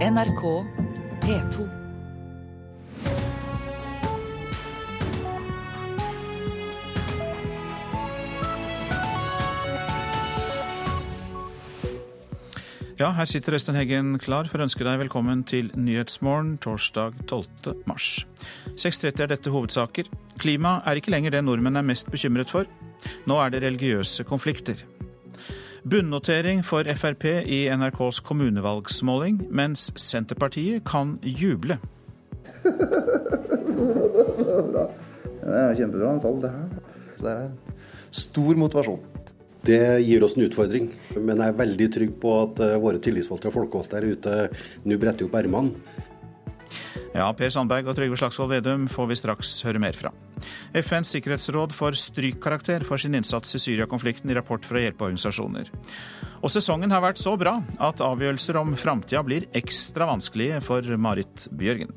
NRK P2. Ja, her sitter Øystein Heggen klar for å ønske deg velkommen til Nyhetsmorgen torsdag 12. mars. 6.30 er dette hovedsaker. Klima er ikke lenger det nordmenn er mest bekymret for. Nå er det religiøse konflikter. Bunnotering for Frp i NRKs kommunevalgsmåling, mens Senterpartiet kan juble. Det er kjempebra tall, det her. Så det er stor motivasjon. Det gir oss en utfordring, men jeg er veldig trygg på at eh, våre tillitsvalgte og folkevalgte der ute nå bretter opp ermene. Ja, Per Sandberg og Trygve Slagsvold Vedum får vi straks høre mer fra. FNs sikkerhetsråd får strykkarakter for sin innsats i Syria-konflikten i rapport fra hjelpeorganisasjoner. Og sesongen har vært så bra at avgjørelser om framtida blir ekstra vanskelige for Marit Bjørgen.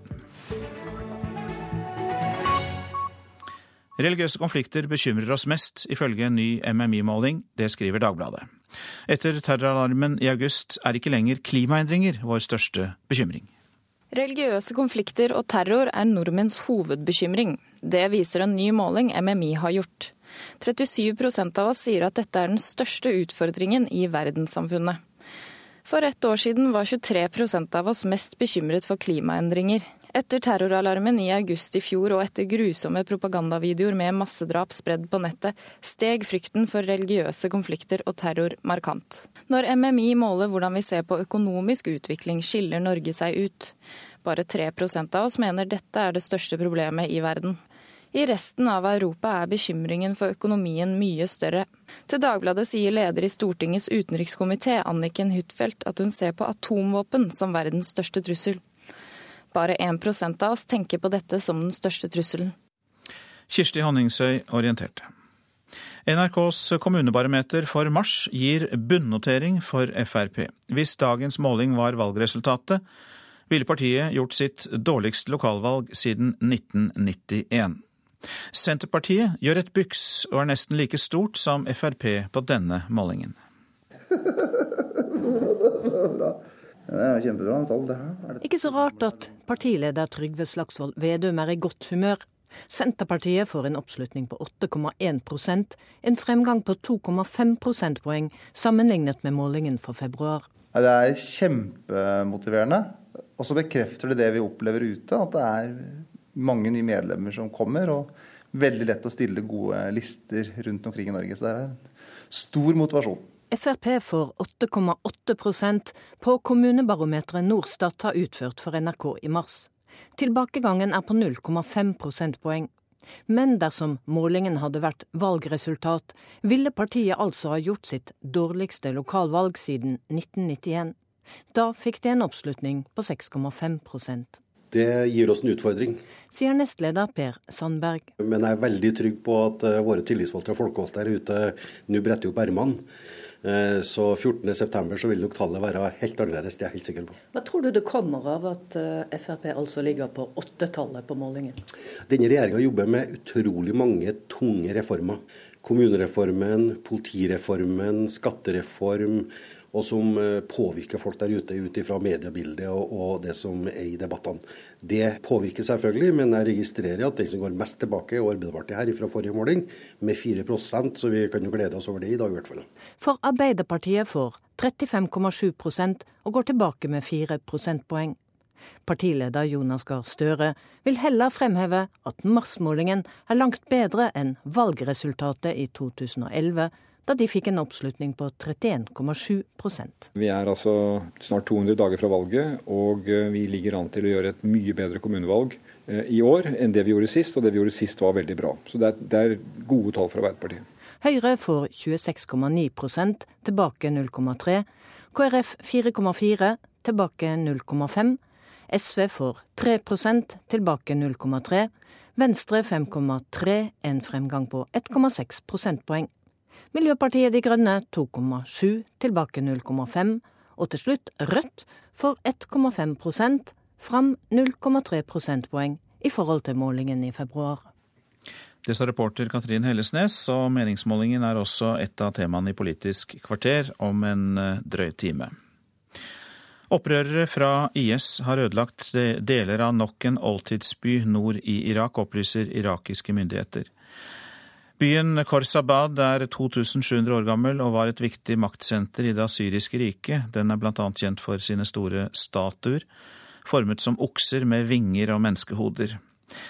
Religiøse konflikter bekymrer oss mest, ifølge en ny MMI-måling. Det skriver Dagbladet. Etter terroralarmen i august er ikke lenger klimaendringer vår største bekymring. Religiøse konflikter og terror er nordmenns hovedbekymring. Det viser en ny måling MMI har gjort. 37% av oss sier at dette er den største utfordringen i verdenssamfunnet. For ett år siden var 23% av oss mest bekymret for klimaendringer. Etter terroralarmen i august i fjor og etter grusomme propagandavideoer med massedrap spredd på nettet, steg frykten for religiøse konflikter og terror markant. Når MMI måler hvordan vi ser på økonomisk utvikling, skiller Norge seg ut. Bare 3 av oss mener dette er det største problemet i verden. I resten av Europa er bekymringen for økonomien mye større. Til Dagbladet sier leder i Stortingets utenrikskomité, Anniken Huitfeldt, at hun ser på atomvåpen som verdens største trussel. Bare 1% av oss tenker på dette som den største trusselen. Kirsti Honningsøy orienterte. NRKs kommunebarometer for mars gir bunnotering for Frp. Hvis dagens måling var valgresultatet, ville partiet gjort sitt dårligste lokalvalg siden 1991. Senterpartiet gjør et byks og er nesten like stort som Frp på denne målingen. Det er kjempebra tall, det her. Ikke så rart at partileder Trygve Slagsvold Vedum er i godt humør. Senterpartiet får en oppslutning på 8,1% en fremgang på 2,5 prosentpoeng sammenlignet med målingen for februar. Det er kjempemotiverende. Og så bekrefter det det vi opplever ute, at det er mange nye medlemmer som kommer. Og veldig lett å stille gode lister rundt omkring i Norge. Så det er stor motivasjon. Frp får 8,8% på kommunebarometeret Norstat har utført for NRK i mars. Tilbakegangen er på 0,5 prosentpoeng. Men dersom målingen hadde vært valgresultat, ville partiet altså ha gjort sitt dårligste lokalvalg siden 1991. Da fikk det en oppslutning på 6,5% Det gir oss en utfordring. Sier nestleder Per Sandberg. Men jeg er veldig trygg på at eh, våre tillitsvalgte og folkevalgte her ute nå bretter opp ermene. Eh, så 14.9 så vil nok tallet være helt annerledes, det er jeg helt sikker på. Hva tror du det kommer av at eh, Frp altså ligger på åttetallet på målingen? Denne regjeringa jobber med utrolig mange tunge reformer. Kommunereformen, politireformen, skattereform og som eh, påvirker folk der ute ut ifra mediebildet og, og, det som er i debattene. Det påvirker selvfølgelig, men jeg registrerer at den som går mest tilbake, er Arbeiderpartiet her fra forrige måling, med 4% så vi kan jo glede oss over det i dag i hvert fall. For Arbeiderpartiet får 35,7% og går tilbake med 4 prosentpoeng. Partileder Jonas Gahr Støre vil heller fremheve at marsmålingen er langt bedre enn valgresultatet i 2011 da de fikk en oppslutning på 31,7% Vi er altså snart 200 dager fra valget, og eh, vi ligger an til å gjøre et mye bedre kommunevalg eh, i år enn det vi gjorde sist, og det vi gjorde sist var veldig bra. Så det er, det er gode tall for Arbeiderpartiet. Høyre får 26,9% tilbake 0,3. KrF 4,4 tilbake 0,5. SV får 3% tilbake 0,3. Venstre 5,3, en fremgang på 1,6 prosentpoeng. Miljøpartiet De Grønne 2,7, tilbake 0,5. Og til slutt Rødt for 1,5% fram 0,3 prosentpoeng i forhold til målingen i februar. Det sa reporter Katrin Hellesnes, og meningsmålingen er også et av temaene i Politisk kvarter om en eh, drøy time. Opprørere fra IS har ødelagt deler av nok en oldtidsby nord i Irak, opplyser irakiske myndigheter. Byen Khorsabad er 2700 år gammel og var et viktig maktsenter i det asyriske riket. Den er bl.a. kjent for sine store statuer, formet som okser med vinger og menneskehoder.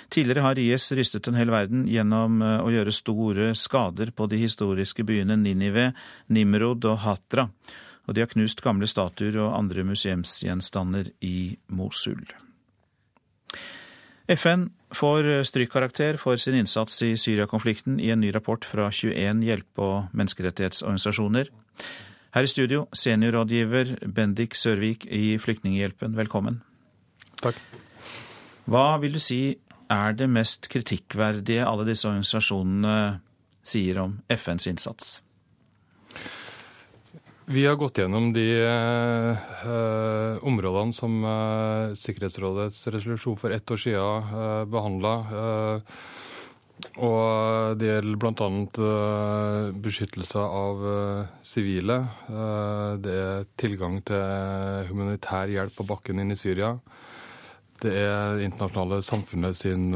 Tidligere har IS rystet en hel verden gjennom eh, å gjøre store skader på de historiske byene Ninive, Nimrod og Hatra og de har knust gamle statuer og andre museumsgjenstander i Mosul. FN får strykkarakter for sin innsats i Syria-konflikten i en ny rapport fra 21 hjelpe- og menneskerettighetsorganisasjoner. Her i studio, seniorrådgiver Bendik Sørvik i Flyktninghjelpen, velkommen. Takk. Hva vil du si er det mest kritikkverdige alle disse organisasjonene sier om FNs innsats? Vi har gått gjennom de eh, områdene som eh, Sikkerhetsrådets resolusjon for ett år siden eh, behandla. Eh, og det gjelder bl.a. Eh, beskyttelse av eh, sivile. Eh, det er tilgang til humanitær hjelp på bakken inn i Syria. Det er det internasjonale samfunnet sin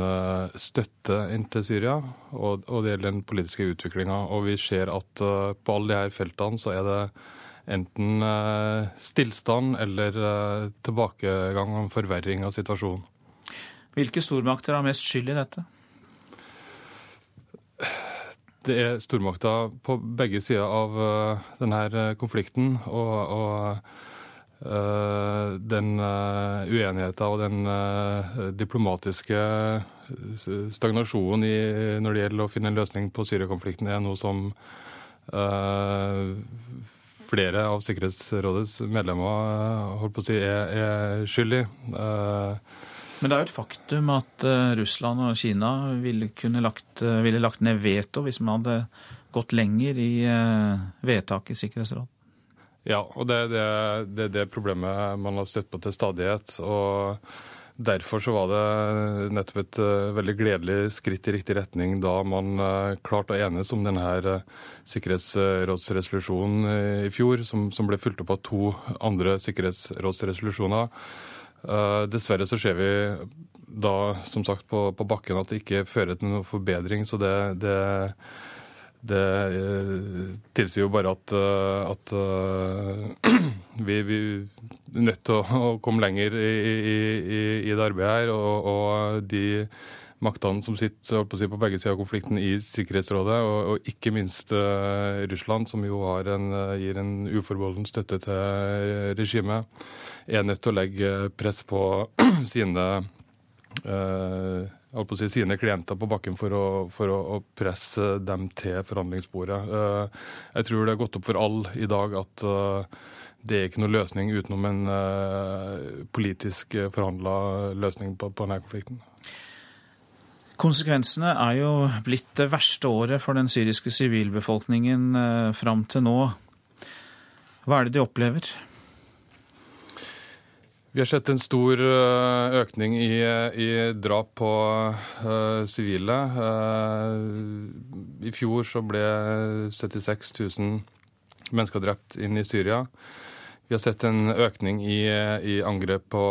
støtte inn til Syria, og, det gjelder den politiske utviklinga. Og vi ser at på alle disse feltene så er det enten eh, stillstand eller eh, tilbakegang og forverring av situasjonen. Hvilke stormakter har mest skyld i dette? Det er stormakter på begge sider av uh, denne konflikten. Og, og den uenigheten og den diplomatiske stagnasjonen i, når det gjelder å finne en løsning på Syria-konflikten, er noe som flere av Sikkerhetsrådets medlemmer eh, holdt på å si, er, er skyld i. Eh, Men det er jo et faktum at eh, Russland og Kina ville, lagt, ville lagt ned veto hvis man hadde gått lenger i vedtaket i Sikkerhetsrådet. Ja, og det er det, det, problemet man har støtt på til stadighet. og Derfor så var det nettopp et uh, veldig gledelig skritt i riktig retning da man uh, klarte å enes om denne uh, sikkerhetsrådsresolusjonen i fjor, som, som, ble fulgt opp av to andre sikkerhetsrådsresolusjoner. Dessverre så ser vi da som sagt på, på, bakken at det ikke fører til noen forbedring. så det, det det eh, tilsier jo bare at, eh, at vi, er nødt til å, komme lenger i, i, i, det arbeidet her. Og, og, de maktene som sitter på, si, på, begge sider av konflikten i Sikkerhetsrådet, og, og ikke minst uh, Russland, som jo en, gir en uforbeholden støtte til regimet, er nødt til å legge press på sine uh, si, sine klienter på bakken for, å, for å, å, presse dem til forhandlingsbordet. Eh, jeg tror det er gått opp for alle i dag at eh, det er ikke noe løsning utenom en eh, politisk forhandla løsning på, på denne konflikten. Konsekvensene er jo blitt det verste året for den syriske sivilbefolkningen fram til nå. Hva er det de opplever? Vi har sett en stor eh, økning i, i drap på eh, sivile. Uh, I fjor så ble 76 000 mennesker drept inn i Syria. Vi har sett en økning i, i angrep på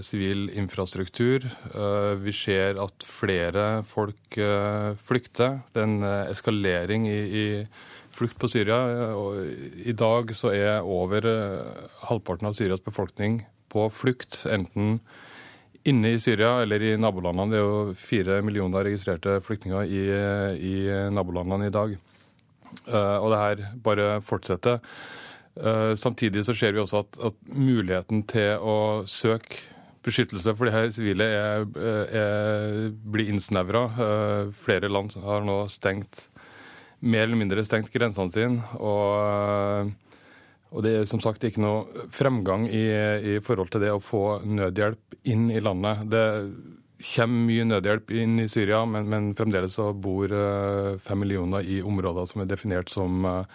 sivil infrastruktur. Uh, vi ser at flere folk uh, flykter. Det er en eskalering i, i flukt på Syria. Og I dag så er over halvparten av Syrias befolkning på flukt, enten inne i Syria eller i nabolandene. Det er jo fire millioner registrerte flyktninger i, i nabolandene i dag. Og det her bare fortsetter. Uh, samtidig så ser vi også at, at, muligheten til å søke beskyttelse for de her sivile er, er, blir innsnevra. Uh, flere land har nå stengt mer eller mindre stengt grensene sine. og og det er som sagt ikke noe fremgang i, i, forhold til det å få nødhjelp inn i landet. Det kommer mye nødhjelp inn i Syria, men, men fremdeles så bor fem millioner i områder som er definert som uh,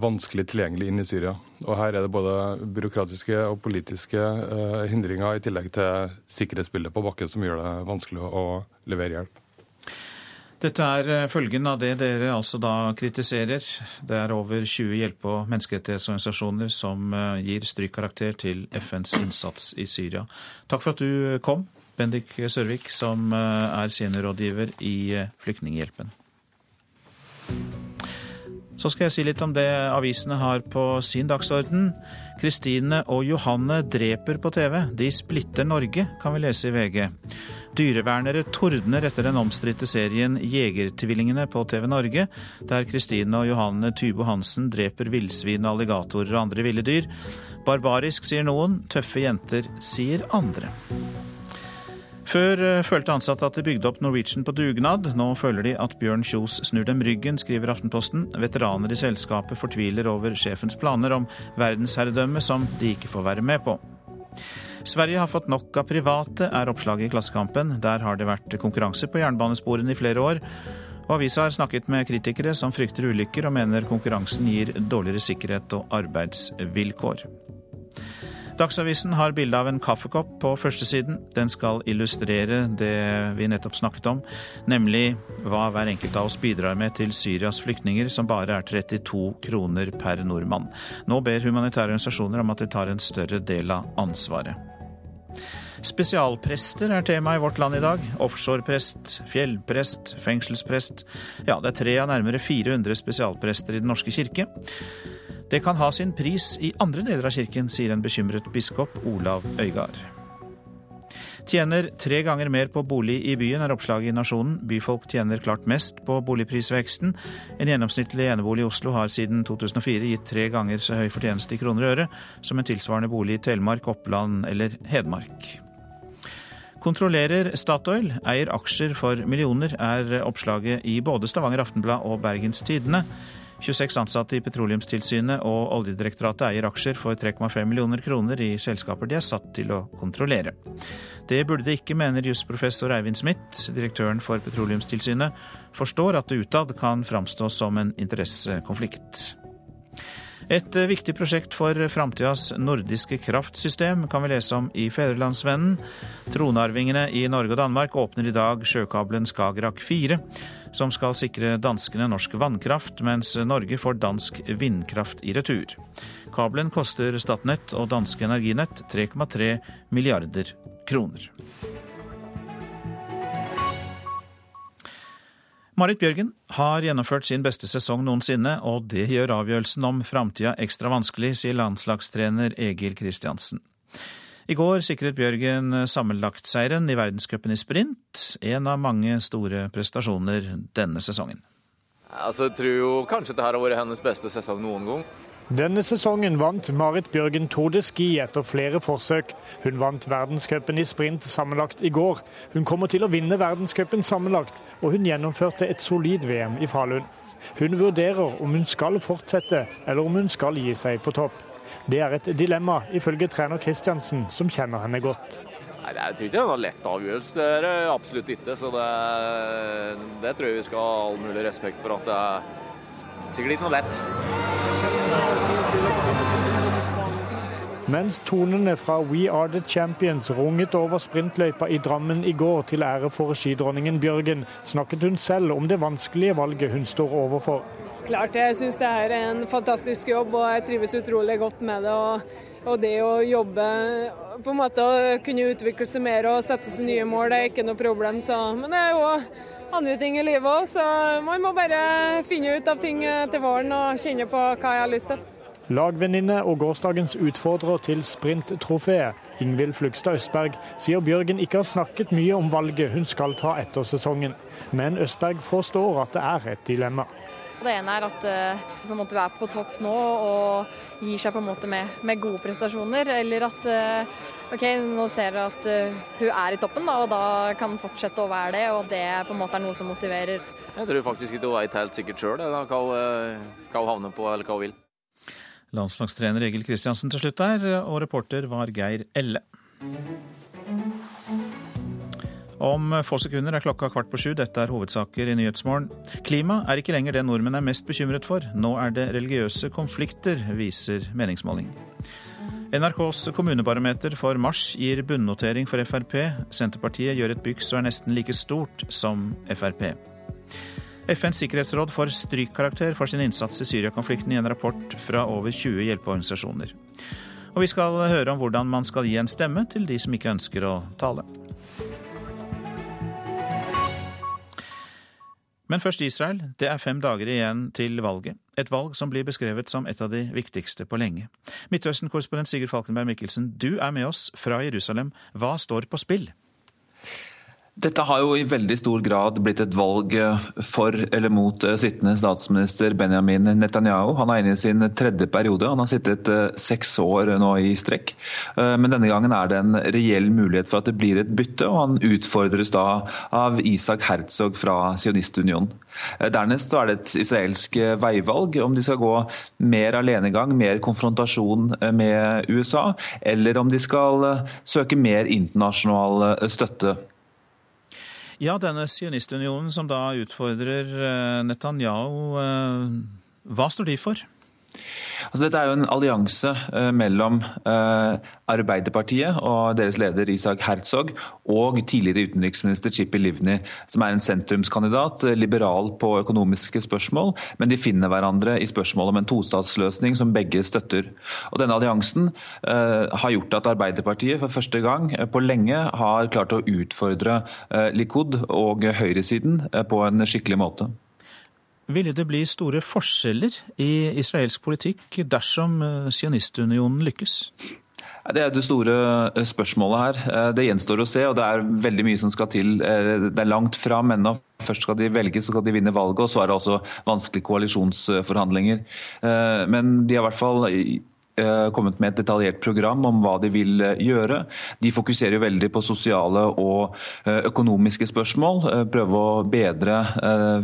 vanskelig tilgjengelig inn i Syria. Og her er det både byråkratiske og politiske uh, hindringer, i tillegg til sikkerhetsbildet på bakken som gjør det vanskelig å levere hjelp. Dette er eh, følgen av det dere altså da kritiserer. Det er over 20 hjelpe- og menneskerettighetsorganisasjoner som eh, gir strykkarakter til FNs innsats i Syria. Takk for at du kom, Bendik Sørvik, som eh, er seniorrådgiver i Flyktninghjelpen. Så skal jeg si litt om det avisene har på sin dagsorden. Kristine og Johanne dreper på TV. De splitter Norge, kan vi lese i VG. Dyrevernere tordner etter den omstridte serien Jegertvillingene på TV Norge, der Kristine og Johanne Tybo Hansen dreper villsvin, alligatorer og andre ville dyr. Barbarisk, sier noen. Tøffe jenter, sier andre. Før eh, følte ansatte at de bygde opp Norwegian på dugnad. Nå føler de at Bjørn Kjos snur dem ryggen, skriver Aftenposten. Veteraner i selskapet fortviler over sjefens planer om verdensherredømme som de ikke får være med på. Sverige har fått nok av private, er oppslaget i Klassekampen. Der har det vært konkurranse på jernbanesporene i flere år. Og avisa har snakket med kritikere som frykter ulykker, og mener konkurransen gir dårligere sikkerhet og arbeidsvilkår. Dagsavisen har bilde av en kaffekopp på førstesiden. Den skal illustrere det vi nettopp snakket om, nemlig hva hver enkelt av oss bidrar med til Syrias flyktninger, som bare er 32 kroner per nordmann. Nå ber humanitære organisasjoner om at de tar en større del av ansvaret. Spesialprester er tema i Vårt Land i dag. Offshoreprest, fjellprest, fengselsprest. Ja, det er tre av nærmere 400 spesialprester i Den norske kirke. Det kan ha sin pris i andre deler av kirken, sier en bekymret biskop, Olav Øygard. Tjener tre ganger mer på bolig i byen, er oppslaget i Nasjonen. Byfolk tjener klart mest på boligprisveksten. En gjennomsnittlig enebolig i Oslo har siden 2004 gitt tre ganger så høy fortjeneste i kroner og øre som en tilsvarende bolig i Telemark, Oppland eller Hedmark. Kontrollerer Statoil, eier aksjer for millioner, er oppslaget i både Stavanger Aftenblad og Bergens Tidende. 26 ansatte i Petroleumstilsynet og Oljedirektoratet eier aksjer for 3,5 millioner kroner i selskaper de er satt til å kontrollere. Det burde det ikke, mener jusprofessor Eivind Smith. Direktøren for Petroleumstilsynet forstår at det utad kan framstå som en interessekonflikt. Et viktig prosjekt for framtidas nordiske kraftsystem kan vi lese om i Fedrelandsvennen. Tronarvingene i Norge og Danmark åpner i dag sjøkabelen Skagerrak 4 som skal sikre danskene norsk vannkraft, mens Norge får dansk vindkraft i retur. Kabelen koster Statnett og danske Energinett 3,3 milliarder kroner. Marit Bjørgen har gjennomført sin beste sesong noensinne, og det gjør avgjørelsen om framtida ekstra vanskelig, sier landslagstrener Egil Kristiansen. I går sikret Bjørgen sammenlagtseieren i verdenscupen i sprint, en av mange store prestasjoner denne sesongen. Altså, jeg tror jo kanskje dette har vært hennes beste sesong noen gang. Denne sesongen vant Marit Bjørgen Tour de Ski etter flere forsøk. Hun vant verdenscupen i sprint sammenlagt i går. Hun kommer til å vinne verdenscupen sammenlagt, og hun gjennomførte et solid VM i Falun. Hun vurderer om hun skal fortsette, eller om hun skal gi seg på topp. Det er et dilemma, ifølge trener Kristiansen, som kjenner henne godt. Nei, Jeg tror ikke det noen lett avgjørelse, det er det absolutt ikke. Så det, det, tror jeg vi skal ha all mulig respekt for. at det er sikkert ikke noe lett. Mens tonene fra We Are The Champions runget over sprintløypa i Drammen i går til ære for skidronningen Bjørgen, snakket hun selv om det vanskelige valget hun står overfor. Klart jeg syns det er en fantastisk jobb, og jeg trives utrolig godt med det. Og, og det å jobbe på en måte å kunne utvikle seg mer og sette seg nye mål, det er ikke noe problem. Så. Men det er jo andre ting i livet òg, så man må bare finne ut av ting til våren og kjenne på hva jeg har lyst til. Lagvenninne og gårsdagens utfordrer til sprinttrofeet, Ingvild Flugstad Østberg, sier Bjørgen ikke har snakket mye om valget hun skal ta etter sesongen. Men Østberg forstår at det er et dilemma. Det ene er at uh, på en måte vi er på topp nå og gir seg på en måte med, med gode prestasjoner. Eller at uh, ok, nå ser dere at uh, hun er i toppen da, og da kan hun fortsette å være det. Og det på en måte er noe som motiverer. Jeg tror faktisk ikke hun veit helt sikkert sjøl hva, hva hun havner på eller hva hun vil. Landslagstrener Egil Kristiansen til slutt der, og reporter var Geir Elle. Om få sekunder er klokka kvart på sju. Dette er hovedsaker i Nyhetsmorgen. Klima er ikke lenger det nordmenn er mest bekymret for. Nå er det religiøse konflikter, viser meningsmåling. NRKs kommunebarometer for mars gir bunnotering for Frp. Senterpartiet gjør et byks og er nesten like stort som Frp. FNs sikkerhetsråd får strykkarakter for sin innsats i Syria-konflikten i en rapport fra over 20 hjelpeorganisasjoner. Og vi skal høre om hvordan man skal gi en stemme til de som ikke ønsker å tale. Men først Israel. Det er fem dager igjen til valget. Et valg som blir beskrevet som et av de viktigste på lenge. Midtøsten-korrespondent Sigurd Falkenberg Mikkelsen, du er med oss fra Jerusalem. Hva står på spill? Dette har jo i veldig stor grad blitt et valg eh, for eller mot eh, sittende statsminister Benjamin Netanyahu. Han er inne i sin tredje periode. Han har sittet eh, seks år nå i strekk. Men denne gangen er det en reell mulighet for at det blir et bytte, og han utfordres da av Isak Herzog fra Sionistunionen. Dernest er det et israelsk veivalg, om de skal gå mer alenegang, mer konfrontasjon med USA, eller om de skal søke mer internasjonal støtte. Ja, denne sionistunionen som da utfordrer eh, Netanyahu, eh, hva står de for? Altså, dette er jo en allianse eh, mellom eh, Arbeiderpartiet og deres leder Isak Herzog og tidligere utenriksminister Chippy Livni, som er en sentrumskandidat, uh, liberal på økonomiske spørsmål, men de finner hverandre i spørsmålet om en tostatsløsning som begge støtter. Og Denne alliansen har gjort at Arbeiderpartiet for første gang på lenge har klart å utfordre Likud og høyresiden på en skikkelig måte. Ville det bli store forskjeller i israelsk politikk dersom eh, sionistunionen lykkes? Det er det store eh, spørsmålet her. Eh, det gjenstår å se, og det er veldig mye som skal til. Det er langt fram ennå. Først skal de velge, så skal de vinne valget, og så er det også vanskelige koalisjonsforhandlinger. Men de har i hvert fall kommet med et detaljert program om hva de vil eh, gjøre. De fokuserer veldig på sosiale og eh, økonomiske spørsmål. Prøve å bedre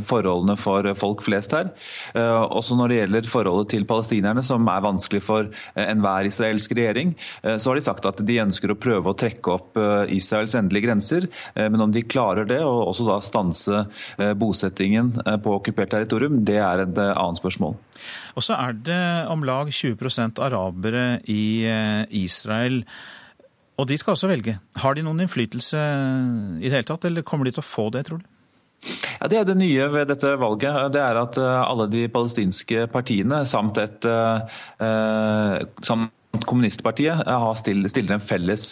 forholdene for folk flest her. Også når det gjelder forholdet til palestinerne, som er vanskelig for enhver israelsk regjering, så har de sagt at de ønsker å prøve å trekke opp Israels endelige grenser. Men om de klarer det, og også da stanse bosettingen på okkupert territorium, det er et annet spørsmål. Og så er det om lag 20% arabere i eh, Israel. Og de skal også velge. Har de noen innflytelse i det hele tatt, eller kommer de til å få det, tror du? Ja, Det er det nye ved dette valget. Det er at eh, alle de palestinske partiene samt et eh, samt Kommunistpartiet stiller en felles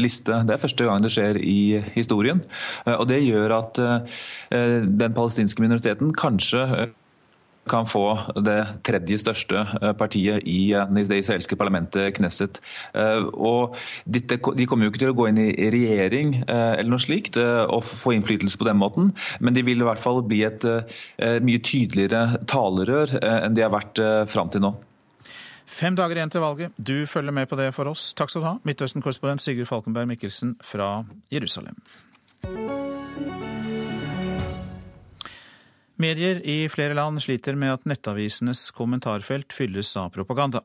liste. Det er første gang det skjer i historien. Og Det gjør at den palestinske minoriteten kanskje kan få det tredje største eh, partiet i eh, det israelske parlamentet, Knesset. Eh, og De kommer jo ikke til å gå inn i regjering eller noe slikt og få innflytelse på den måten, men de vil i hvert fall bli et mye tydeligere talerør enn de har vært fram til nå. Fem dager igjen til valget. Du følger med på det for oss. Takk skal du ha, Midtøsten-korrespondent Sigurd Falkenberg Mikkelsen fra Jerusalem. Medier i flere land sliter med at nettavisenes kommentarfelt fylles av propaganda.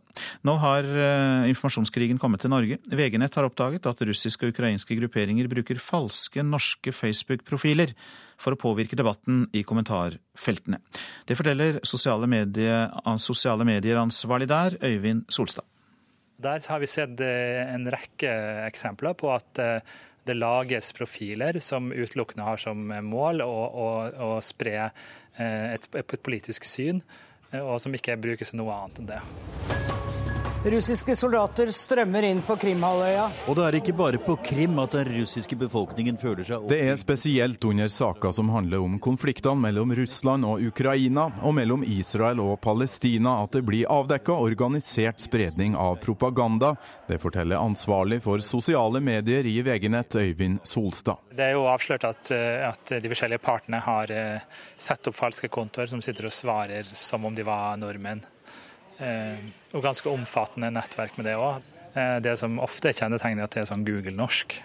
Nå har uh, informasjonskrigen kommet til Norge. VG-nett har oppdaget at russiske og ukrainske grupperinger bruker falske norske Facebook-profiler for å påvirke debatten i kommentarfeltene. Det forteller sosiale, medie, sosiale medier-ansvarlig der, Øyvind Solstad. Der har vi sett eh, en rekke eksempler på at uh, det lages profiler som utelukkende har som mål å, å, å spre eh, et, et politisk syn, eh, og som ikke brukes noe annet enn det. Russiske soldater strømmer inn på Krimhalvøya. Og det er ikke bare på Krim at den russiske befolkningen føler seg Det er spesielt under saker som handler om konfliktene mellom Russland og Ukraina, og mellom Israel og Palestina, at det blir avdekka organisert spredning av propaganda. Det forteller ansvarlig for sosiale medier i VG-nett, Øyvind Solstad. Det er jo avslørt at, eh, at de forskjellige partene har eh, satt opp falske kontoer som sitter og svarer som om de var nordmenn. Eh, og ganske omfattende nettverk med det òg. Eh, det som ofte er kjennetegnet, er at det er sånn Google-norsk.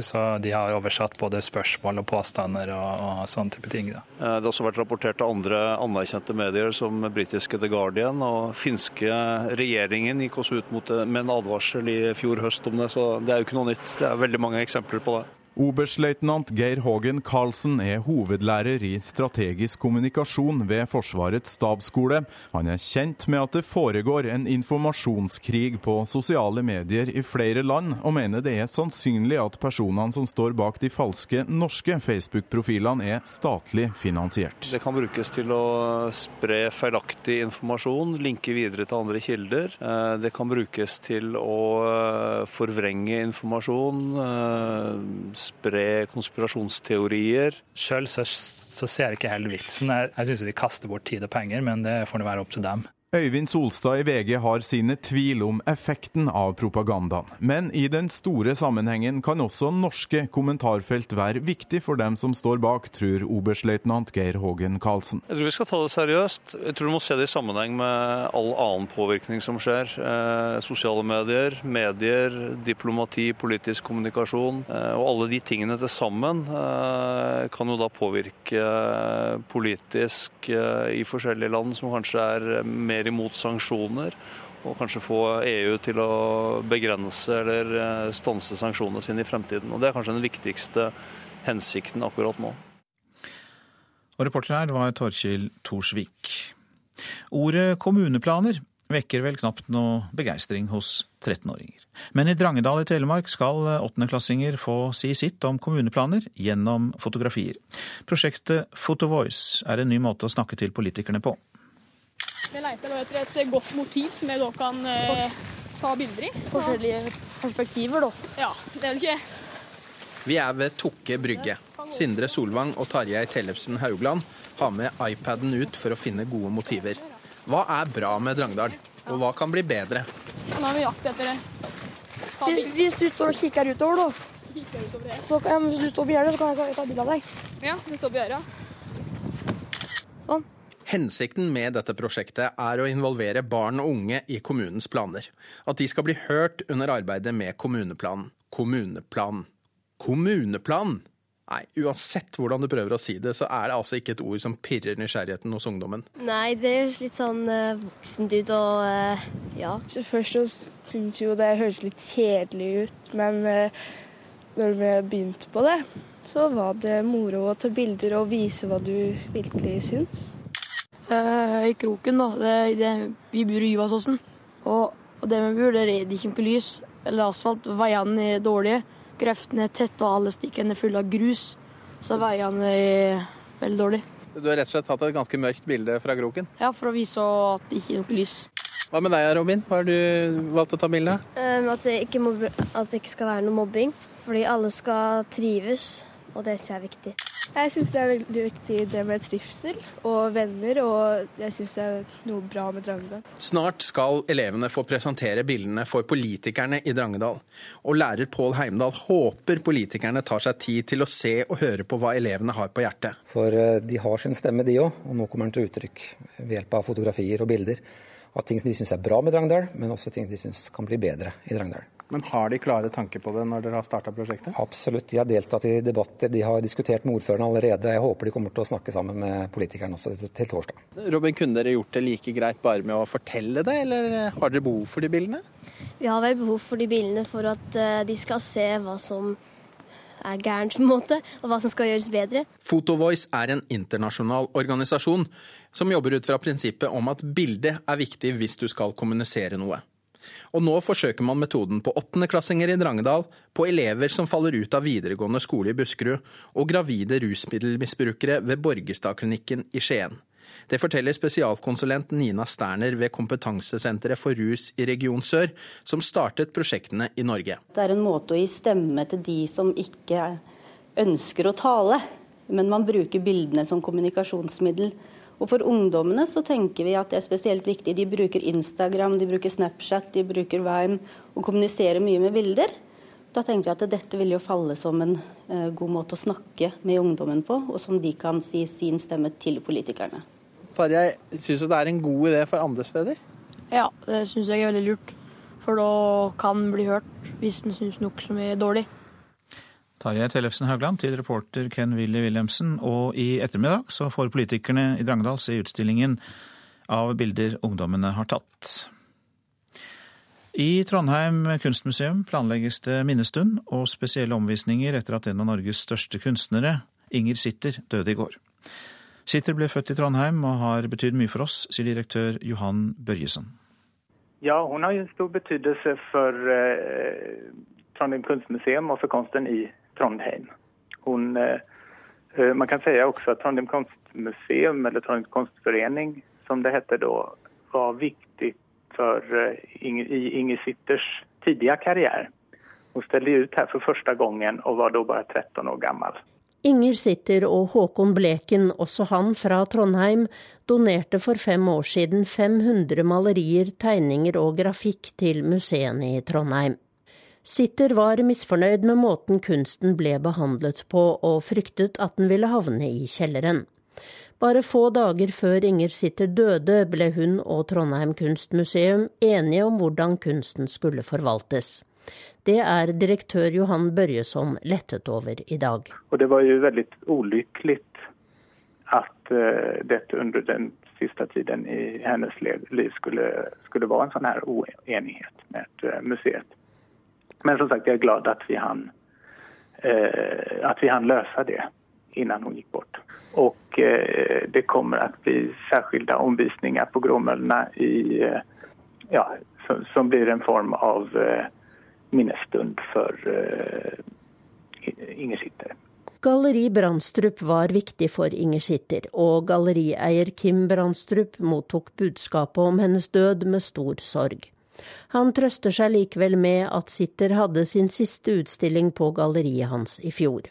Så de har oversatt både spørsmål og påstander og, og sånne type ting. Da. Eh, det har også vært rapportert av andre anerkjente medier, som britiske The Guardian. Og finske regjeringen gikk også ut mot det med en advarsel i fjor høst om det, så det er jo ikke noe nytt. Det er veldig mange eksempler på det. Oberstløytnant Geir Hågen Karlsen er hovedlærer i strategisk kommunikasjon ved Forsvarets stabsskole. Han er kjent med at det foregår en informasjonskrig på sosiale medier i flere land, og mener det er sannsynlig at personene som står bak de falske norske Facebook-profilene er statlig finansiert. Det kan brukes til å spre feilaktig informasjon, linke videre til andre kilder. Eh, det kan brukes til å eh, forvrenge informasjon eh, spre konspirasjonsteorier. Sjøl så, så, ser jeg ikke helt vitsen. Jeg, jeg syns de kaster bort tid og penger, men det får det være opp til dem. Øyvind Solstad i VG har sine tvil om effekten av propagandaen. Men i den store sammenhengen kan også norske kommentarfelt være viktig for dem som står bak, tror oberstløytnant Geir Hågen Karlsen. Jeg tror vi skal ta det seriøst. Jeg tror du må se det i sammenheng med all annen påvirkning som skjer. Eh, sosiale medier, medier, diplomati, politisk kommunikasjon. Eh, og alle de tingene til sammen eh, kan jo da påvirke politisk eh, i forskjellige land som kanskje er mer mer imot sanksjoner. Og kanskje få EU til å begrense eller eh, stanse sanksjonene sine i fremtiden. Og Det er kanskje den viktigste hensikten akkurat nå. Og Reporter her var Torkil Thorsvik. Ordet kommuneplaner vekker vel knapt noe begeistring hos 13-åringer. Men i Drangedal i Telemark skal åttendeklassinger få si sitt om kommuneplaner gjennom fotografier. Prosjektet Photovoice er en ny måte å snakke til politikerne på. Vi leter etter et godt motiv som jeg da kan eh, ta bilder i. Forskjellige perspektiver, da. Ja, det er vel ikke Vi er ved Tokke brygge. Sindre Solvang og Tarjei Tellefsen Haugland har med iPaden ut for å finne gode motiver. Hva er bra med Drangdal, og hva kan bli bedre? Nå er vi jakt etter det. Hvis du står og kikker utover, da. Så kan, hvis du står på gjerdet, så kan jeg ta bilde av deg. Ja, det står på gjerdet. Sånn. Hensikten med dette prosjektet er å involvere barn og unge i kommunens planer. At de skal bli hørt under arbeidet med kommuneplanen. Kommuneplan. Kommuneplan! Nei, uansett hvordan du prøver å si det, så er det altså ikke et ord som pirrer nysgjerrigheten hos ungdommen. Nei, det høres litt sånn uh, voksent ut og uh, ja. Så først så syntes jo det høres litt kjedelig ut, men uh, når vi begynte på det, så var det moro å ta bilder og vise hva du virkelig syns. Uh, I kroken, da. Det, det, vi bor i Juvasåsen. Og, og det vi bor, der er det ikke noe lys eller asfalt. Veiene er dårlige. Kreftene er tette, og alle stikkene er fulle av grus. Så veiene er veldig dårlige. Du har rett og slett tatt et ganske mørkt bilde fra kroken? Ja, for å vise at det ikke er noe lys. Hva med deg, Robin? Hva har du valgt å ta bilde av? Um, at, det ikke at det ikke skal være noe mobbing. Fordi alle skal trives, og det er viktig. Jeg syns det er veldig viktig det med trivsel og venner, og jeg syns det er noe bra med Drangedal. Snart skal elevene få presentere bildene for politikerne i Drangedal. Og lærer Pål Heimdal håper politikerne tar seg tid til å se og høre på hva elevene har på hjertet. For eh, de har sin stemme, de òg, og nå kommer den til uttrykk ved hjelp av fotografier og bilder av ting de syns er bra med Drangedal, men også ting de syns kan bli bedre i Drangedal. Men har de klare tanker på det når dere har starta prosjektet? Absolutt, de har deltatt i debatter, de har diskutert med ordførerne allerede. Jeg håper de kommer til å snakke sammen med politikerne også til torsdag. Robin, kunne dere gjort det like greit bare med å fortelle det, eller har dere behov for de bildene? Vi har vel behov for de bildene for at eh, de skal se hva som er gærent, på en måte, og hva som skal gjøres bedre. Photovoice er en internasjonal organisasjon som jobber ut fra prinsippet om at bildet er viktig hvis du skal kommunisere noe. Og nå forsøker man metoden på åttendeklassinger i Drangedal, på elever som faller ut av videregående skole i Buskerud, og gravide rusmiddelmisbrukere ved Borgestadklinikken i Skien. Det forteller spesialkonsulent Nina Sterner ved Kompetansesenteret for rus i Region Sør, som startet prosjektene i Norge. Det er en måte å gi stemme til de som ikke ønsker å tale, men man bruker bildene som kommunikasjonsmiddel. Og For ungdommene så tenker vi at det er spesielt viktig. De bruker Instagram, de bruker Snapchat, de bruker Vime og kommuniserer mye med bilder. Da tenkte jeg at dette vil jo falle som en eh, god måte å snakke med ungdommen på, og som de kan si sin stemme til politikerne. Tarjei, syns du det er en god idé for andre steder? Ja, det syns jeg er veldig lurt. For da kan den bli hørt hvis den syns noe som er dårlig. Tarjei Tellefsen Haugland til reporter Ken Willy Wilhelmsen. Og i ettermiddag så får politikerne i Drangedal se utstillingen av bilder ungdommene har tatt. I Trondheim kunstmuseum planlegges det minnestund og spesielle omvisninger etter at en av Norges største kunstnere, Inger Sitter, døde i går. Sitter ble født i Trondheim og har betydd mye for oss, sier direktør Johan Børjesen. Ja, hun har jo stor betydelse for eh, Trondheim kunstmuseum og for kunsten i Trondheim. Hun, eh, eh man kan si også at Trondheim kunstmuseum, eller Trondheim kunstforening, som det heter da, var viktig for, i Inger Sitters tidlige karriere. Hun ställde ut her for første gangen og var da bare 13 år gammel. Inger Sitter og Håkon Bleken, også han fra Trondheim, donerte for fem år siden 500 malerier, tegninger og grafikk til museene i Trondheim. Sitter var misfornøyd med måten kunsten ble behandlet på, og fryktet at den ville havne i kjelleren. Bare få dager før Inger Sitter døde, ble hun og Trondheim kunstmuseum enige om hvordan kunsten skulle forvaltes. Det er direktør Johan Børjesson lettet over i dag. Og det var jo veldig ulykkelig at uh, dette under den siste tiden i hennes liv skulle, skulle være en sånn her uenighet med eh, museet. Men som sagt, jeg er glad at vi hann eh, at vi hann løse det innan hun gikk bort. Og eh, det kommer att bli särskilda omvisningar på Gråmøllene, i, eh, ja, som, som, blir en form av eh, minnesstund for Inger Sitter. Galleri Brandstrup var viktig for Inger Sitter, og gallerieier Kim Brandstrup mottok budskapet om hennes død med stor sorg. Han trøster seg likevel med at Sitter hadde sin siste utstilling på galleriet hans i fjor.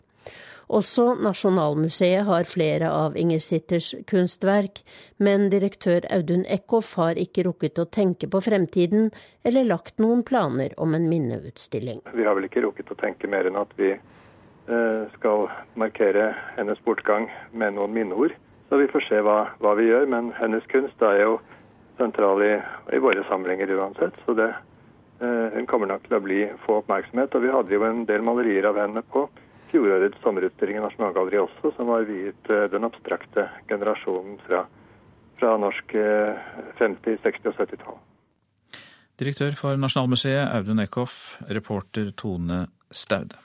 Også Nasjonalmuseet har flere av Inger Sitters kunstverk, men direktør Audun Eckhoff har ikke rukket å tenke på fremtiden eller lagt noen planer om en minneutstilling. Vi har vel ikke rukket å tenke mer enn at vi eh, skal markere hennes bortgang med noen minneord. Så vi får se hva, hva vi gjør, men hennes kunst er jo sentral i, i våre samlinger uansett. så det, eh, hun kommer nok til å bli, få oppmerksomhet. Og vi hadde jo en del malerier av henne på fjorårets sommerutstilling i Nasjonalgalleriet også, som var viet eh, den abstrakte generasjonen fra, fra norsk 50-, eh, 60- og 70-tall. Direktør for Nasjonalmuseet Audun Eckhoff, reporter Tone Staude.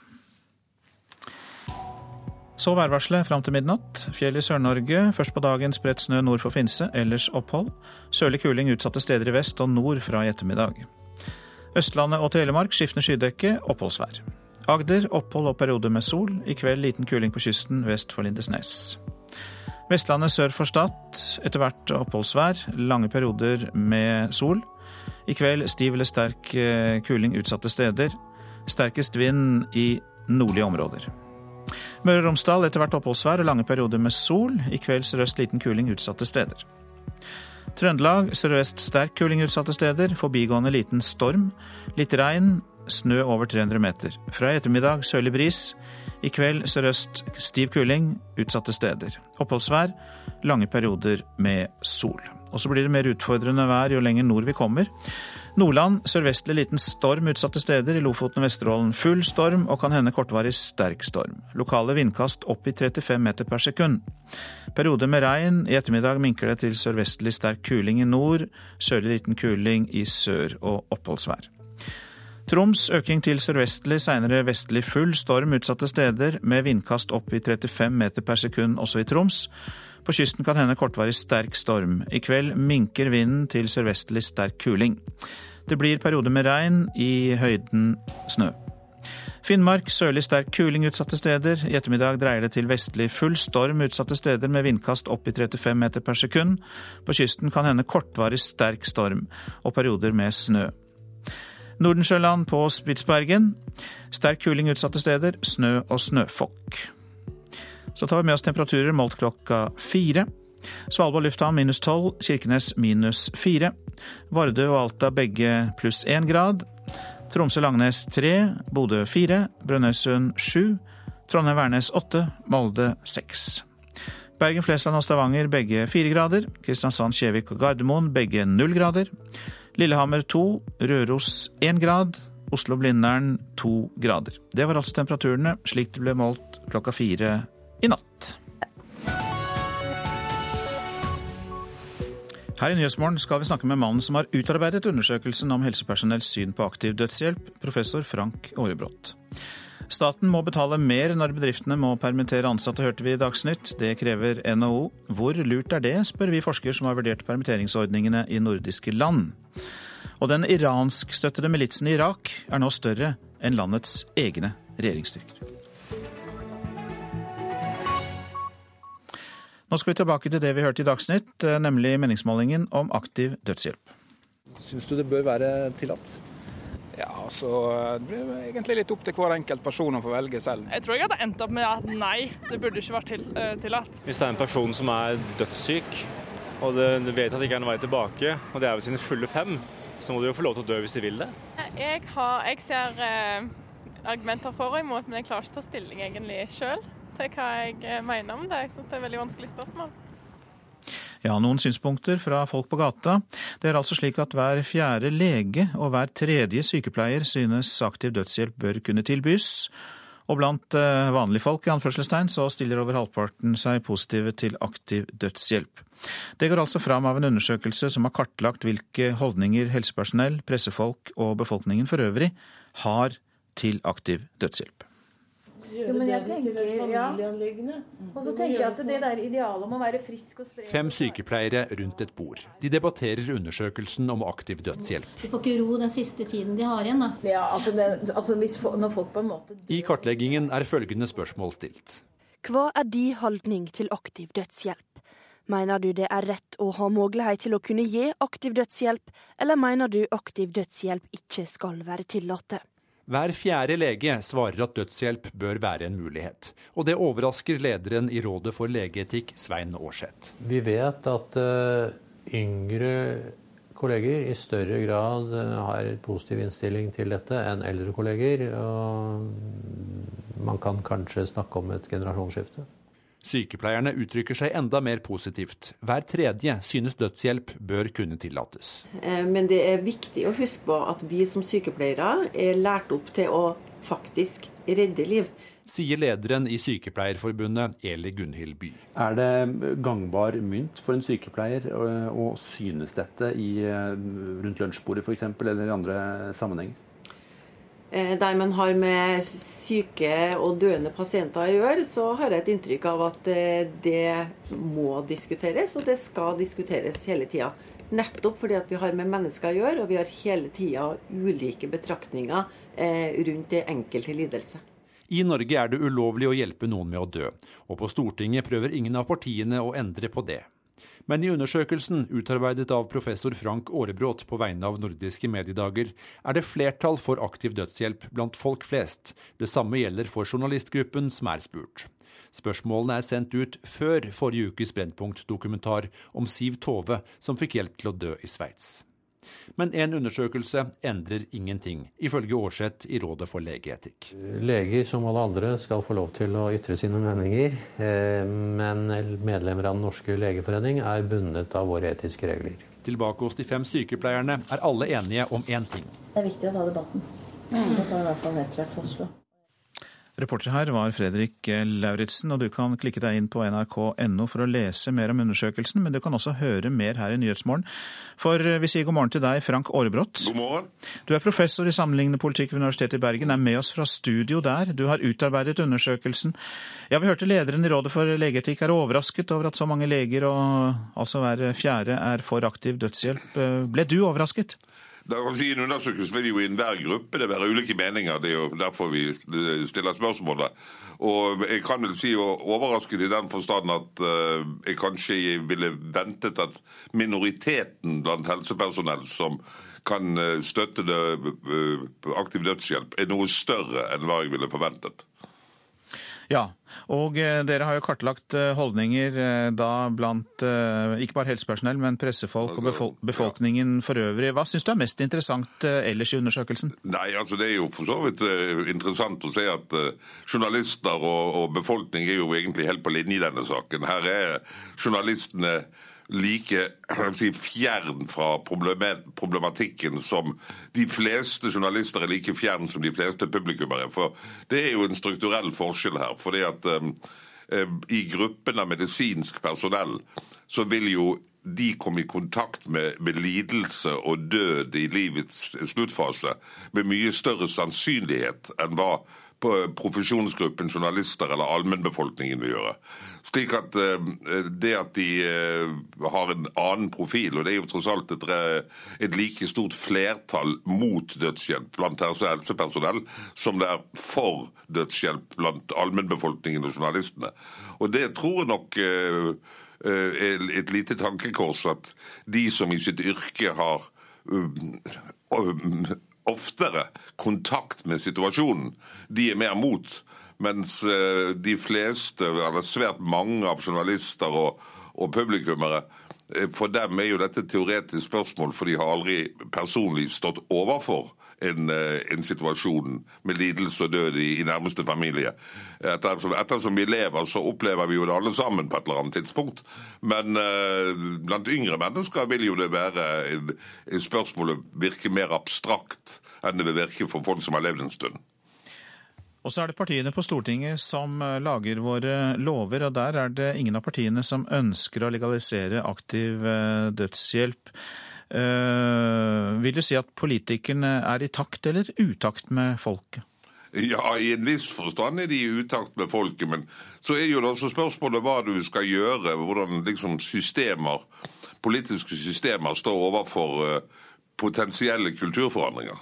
Så værvarselet fram til midnatt. Fjell i Sør-Norge. Først på dagen spredt snø nord for Finse, ellers opphold. Sørlig kuling utsatte steder i vest og nord fra i ettermiddag. Østlandet og Telemark skiftende skydekke, oppholdsvær. Agder opphold og perioder med sol. I kveld liten kuling på kysten vest for Lindesnes. Vestlandet sør for Stad etter hvert oppholdsvær. Lange perioder med sol. I kveld stiv eller sterk eh, kuling utsatte steder. Sterkest vind i nordlige områder. Møre og Romsdal etter hvert oppholdsvær og lange perioder med sol. I kveld sørøst liten kuling utsatte steder. Trøndelag sørøst sterk kuling utsatte steder. Forbigående liten storm. Litt regn snø over 300 meter. Fra i ettermiddag sørlig bris. I kveld sørøst stiv kuling utsatte steder. Oppholdsvær, lange perioder med sol. Og så blir det mer utfordrende vær jo lenger nord vi kommer. Nordland sørvestlig liten storm utsatte steder. I Lofoten og Vesterålen full storm og kan hende kortvarig sterk storm. Lokale vindkast opp i 35 meter per sekund. Perioder med regn. I ettermiddag minker det til sørvestlig sterk kuling i nord. Sørlig liten kuling i sør og oppholdsvær. Troms øking til sørvestlig, seinere vestlig full storm utsatte steder, med vindkast opp i 35 meter per sekund også i Troms. På kysten kan hende kortvarig sterk storm. I kveld minker vinden til sørvestlig sterk kuling. Det blir perioder med regn, i høyden snø. Finnmark sørlig sterk kuling utsatte steder. I ettermiddag dreier det til vestlig full storm utsatte steder med vindkast opp i 35 meter per sekund. På kysten kan hende kortvarig sterk storm og perioder med snø. Nordensjøland på Spitsbergen. Sterk kuling utsatte steder. Snø og snøfokk. Så tar vi med oss temperaturer målt klokka fire. Svalbard lufthavn minus tolv, Kirkenes minus fire. Vardø og Alta begge pluss én grad. Tromsø-Langnes tre, Bodø fire, Brønnøysund sju, Trondheim-Værnes åtte, Molde seks. Bergen-Flesland og Stavanger begge fire grader. Kristiansand, Kjevik og Gardermoen begge null grader. Lillehammer 2, Røros 1 grad, Oslo-Blindern 2 grader. Det var altså temperaturene slik det ble målt klokka fire i natt. Her i Nyhetsmorgen skal vi snakke med mannen som har utarbeidet undersøkelsen om helsepersonells syn på aktiv dødshjelp, professor Frank Aarebrot. Staten må betale mer når bedriftene må permittere ansatte, hørte vi i Dagsnytt. Det krever NHO. Hvor lurt er det, spør vi forsker som har vurdert permitteringsordningene i nordiske land. Og den iranskstøttede militsen i Irak er nå større enn landets egne regjeringsstyrker. Nå skal vi tilbake til det vi hørte i Dagsnytt, nemlig meningsmålingen om aktiv dødshjelp. Syns du det bør være tillatt? Ja, så Det blir egentlig litt opp til hver enkelt person å få velge selv. Jeg tror jeg hadde endt opp med at nei, det burde ikke vært til, uh, tillatt. Hvis det er en person som er dødssyk, og du vet at det ikke er noen vei tilbake, og det er ved sine fulle fem, så må du jo få lov til å dø hvis du vil det. Jeg, har, jeg ser uh, argumenter for og imot, men jeg klarer ikke å ta stilling egentlig sjøl til hva jeg eh, mener om det. Jeg syns det er et veldig vanskelig spørsmål. Ja, noen synspunkter fra folk på gata. Det er altså slik at hver fjerde lege og hver tredje sykepleier synes aktiv dødshjelp bør kunne tilbys. Og blant eh, vanlige folk i anførselstegn, så stiller over halvparten seg positive til aktiv dødshjelp. Det går altså fram av en undersøkelse som har kartlagt hvilke holdninger helsepersonell, pressefolk og befolkningen for øvrig har til aktiv dødshjelp gjøre jo, det tenker, til et familieanliggende. Ja. Og så tenker jeg at det der idealet om å være frisk og spre Fem sykepleiere rundt et bord. De debatterer undersøkelsen om aktiv dødshjelp. De får ikke ro den siste tiden de har igjen, da. Ja, altså, det, altså hvis, når folk på en måte I kartleggingen er følgende spørsmål stilt. Hva er din holdning til aktiv dødshjelp? Mener du det er rett å ha mulighet til å kunne gi aktiv dødshjelp, eller mener du aktiv dødshjelp ikke skal være tillatt? Hver fjerde lege svarer at dødshjelp bør være en mulighet. Og det overrasker lederen i Rådet for legeetikk, Svein Aarseth. Vi vet at uh, yngre kolleger i større grad uh, har positiv innstilling til dette enn eldre kolleger. Og man kan kanskje snakke om et generasjonsskifte. Sykepleierne uttrykker seg enda mer positivt. Hver tredje synes dødshjelp bør kunne tillates. Eh, men det er viktig å huske på at vi som sykepleiere er lært opp til å faktisk redde liv. Sier lederen i Sykepleierforbundet, Eli Gunhild By. Er det gangbar mynt for en sykepleier å synes dette i, eh, rundt lunsjbordet f.eks., eller i andre sammenhenger? Eh, der man har med syke og døende pasienter å gjøre, så har jeg et inntrykk av at eh, det må diskuteres, og det skal diskuteres hele tida. Nettopp fordi at vi har med mennesker å gjøre, og vi har hele tida ulike betraktninger eh, rundt det enkelte lidelse. I Norge er det ulovlig å hjelpe noen med å dø, og på Stortinget prøver ingen av partiene å endre på det. Men i undersøkelsen, utarbeidet av professor Frank Aarebrot på vegne av nordiske mediedager, er det flertall for aktiv dødshjelp blant folk flest. Det samme gjelder for journalistgruppen som er spurt. Spørsmålene er sendt ut før forrige ukes Brennpunkt-dokumentar om Siv Tove, som fikk hjelp til å dø i Sveits. Men en undersøkelse endrer ingenting, ifølge Aarseth i Rådet for legeetikk. Leger, som alle andre, skal få lov til å ytre sine meninger. Eh, men medlemmer av Den norske legeforening er bundet av våre etiske regler. Tilbake hos de fem sykepleierne er alle enige om én ting. Det er viktig å ta debatten. Det kan i hvert fall helt klart fastslå. Reporter her var Fredrik Lauritzen, og du kan klikke deg inn på nrk.no for å lese mer om undersøkelsen, men du kan også høre mer her i Nyhetsmorgen. For vi sier god morgen til deg, Frank Aarebrot. God morgen. Du er professor i sammenlignende politikk ved Universitetet i Bergen, er med oss fra studio der. Du har utarbeidet undersøkelsen. Ja, vi hørte lederen i Rådet for legeetikk er overrasket over at så mange leger, og altså hver fjerde, er for aktiv dødshjelp. Ble du overrasket? I en undersøkelse vil jo i enhver gruppe det være ulike meninger. Det er jo derfor vi stiller spørsmålet. Og jeg kan vel si overrasket i den forstand at uh, jeg kanskje ville ventet at minoriteten blant helsepersonell som kan eh, støtte det, uh, aktiv dødshjelp, er noe større enn hva jeg ville forventet. Ja, og eh, dere har jo kartlagt eh, holdninger eh, da blant ikke bare helsepersonell, men pressefolk og befolkningen for øvrig. Hva syns du er mest interessant ellers i undersøkelsen? Nei, altså Det er jo for så vidt interessant å se at journalister og befolkning er jo egentlig helt på linje i denne saken. Her er journalistene like si, fjern fra problematikken som de fleste journalister er like fjern som de fleste publikummere. For det er jo en strukturell forskjell her. fordi at um, i gruppen av medisinsk personell så vil jo de kom i kontakt med, med, lidelse og død i livets sluttfase med mye større sannsynlighet enn hva profesjonsgruppen journalister eller allmennbefolkningen vil gjøre. Slik at eh, det at de eh, har en annen profil, og det er jo tross alt et, et like stort flertall mot dødshjelp blant helsepersonell som det er for dødshjelp blant allmennbefolkningen og journalistene. Og det tror jeg nok eh, Eh, et lite tankekors at de som i sitt yrke har eh, oftere kontakt med situasjonen, de er mer mot. Mens eh, de fleste, eller svært mange av journalister og, og publikummere, for dem er jo dette et teoretisk spørsmål, for de har aldri personlig stått overfor en, eh, en, situasjon med lidelse og død i, i nærmeste familie. Ettersom, ettersom, vi lever, så opplever vi jo det alle sammen på et eller annet tidspunkt. Men eh, blant yngre mennesker vil jo det være en, en spørsmålet virke mer abstrakt enn det vil virke for folk som har levd en stund. Og så er det partiene på Stortinget som eh, lager våre lover, og der er det ingen av partiene som ønsker å legalisere aktiv dødshjelp. Uh, vil du si at politikerne er i takt eller utakt med folket? Ja, i en viss forstand er de i utakt med folket, men så er jo det også spørsmålet hva du skal gjøre, hvordan liksom systemer, politiske systemer står overfor potensielle kulturforandringer.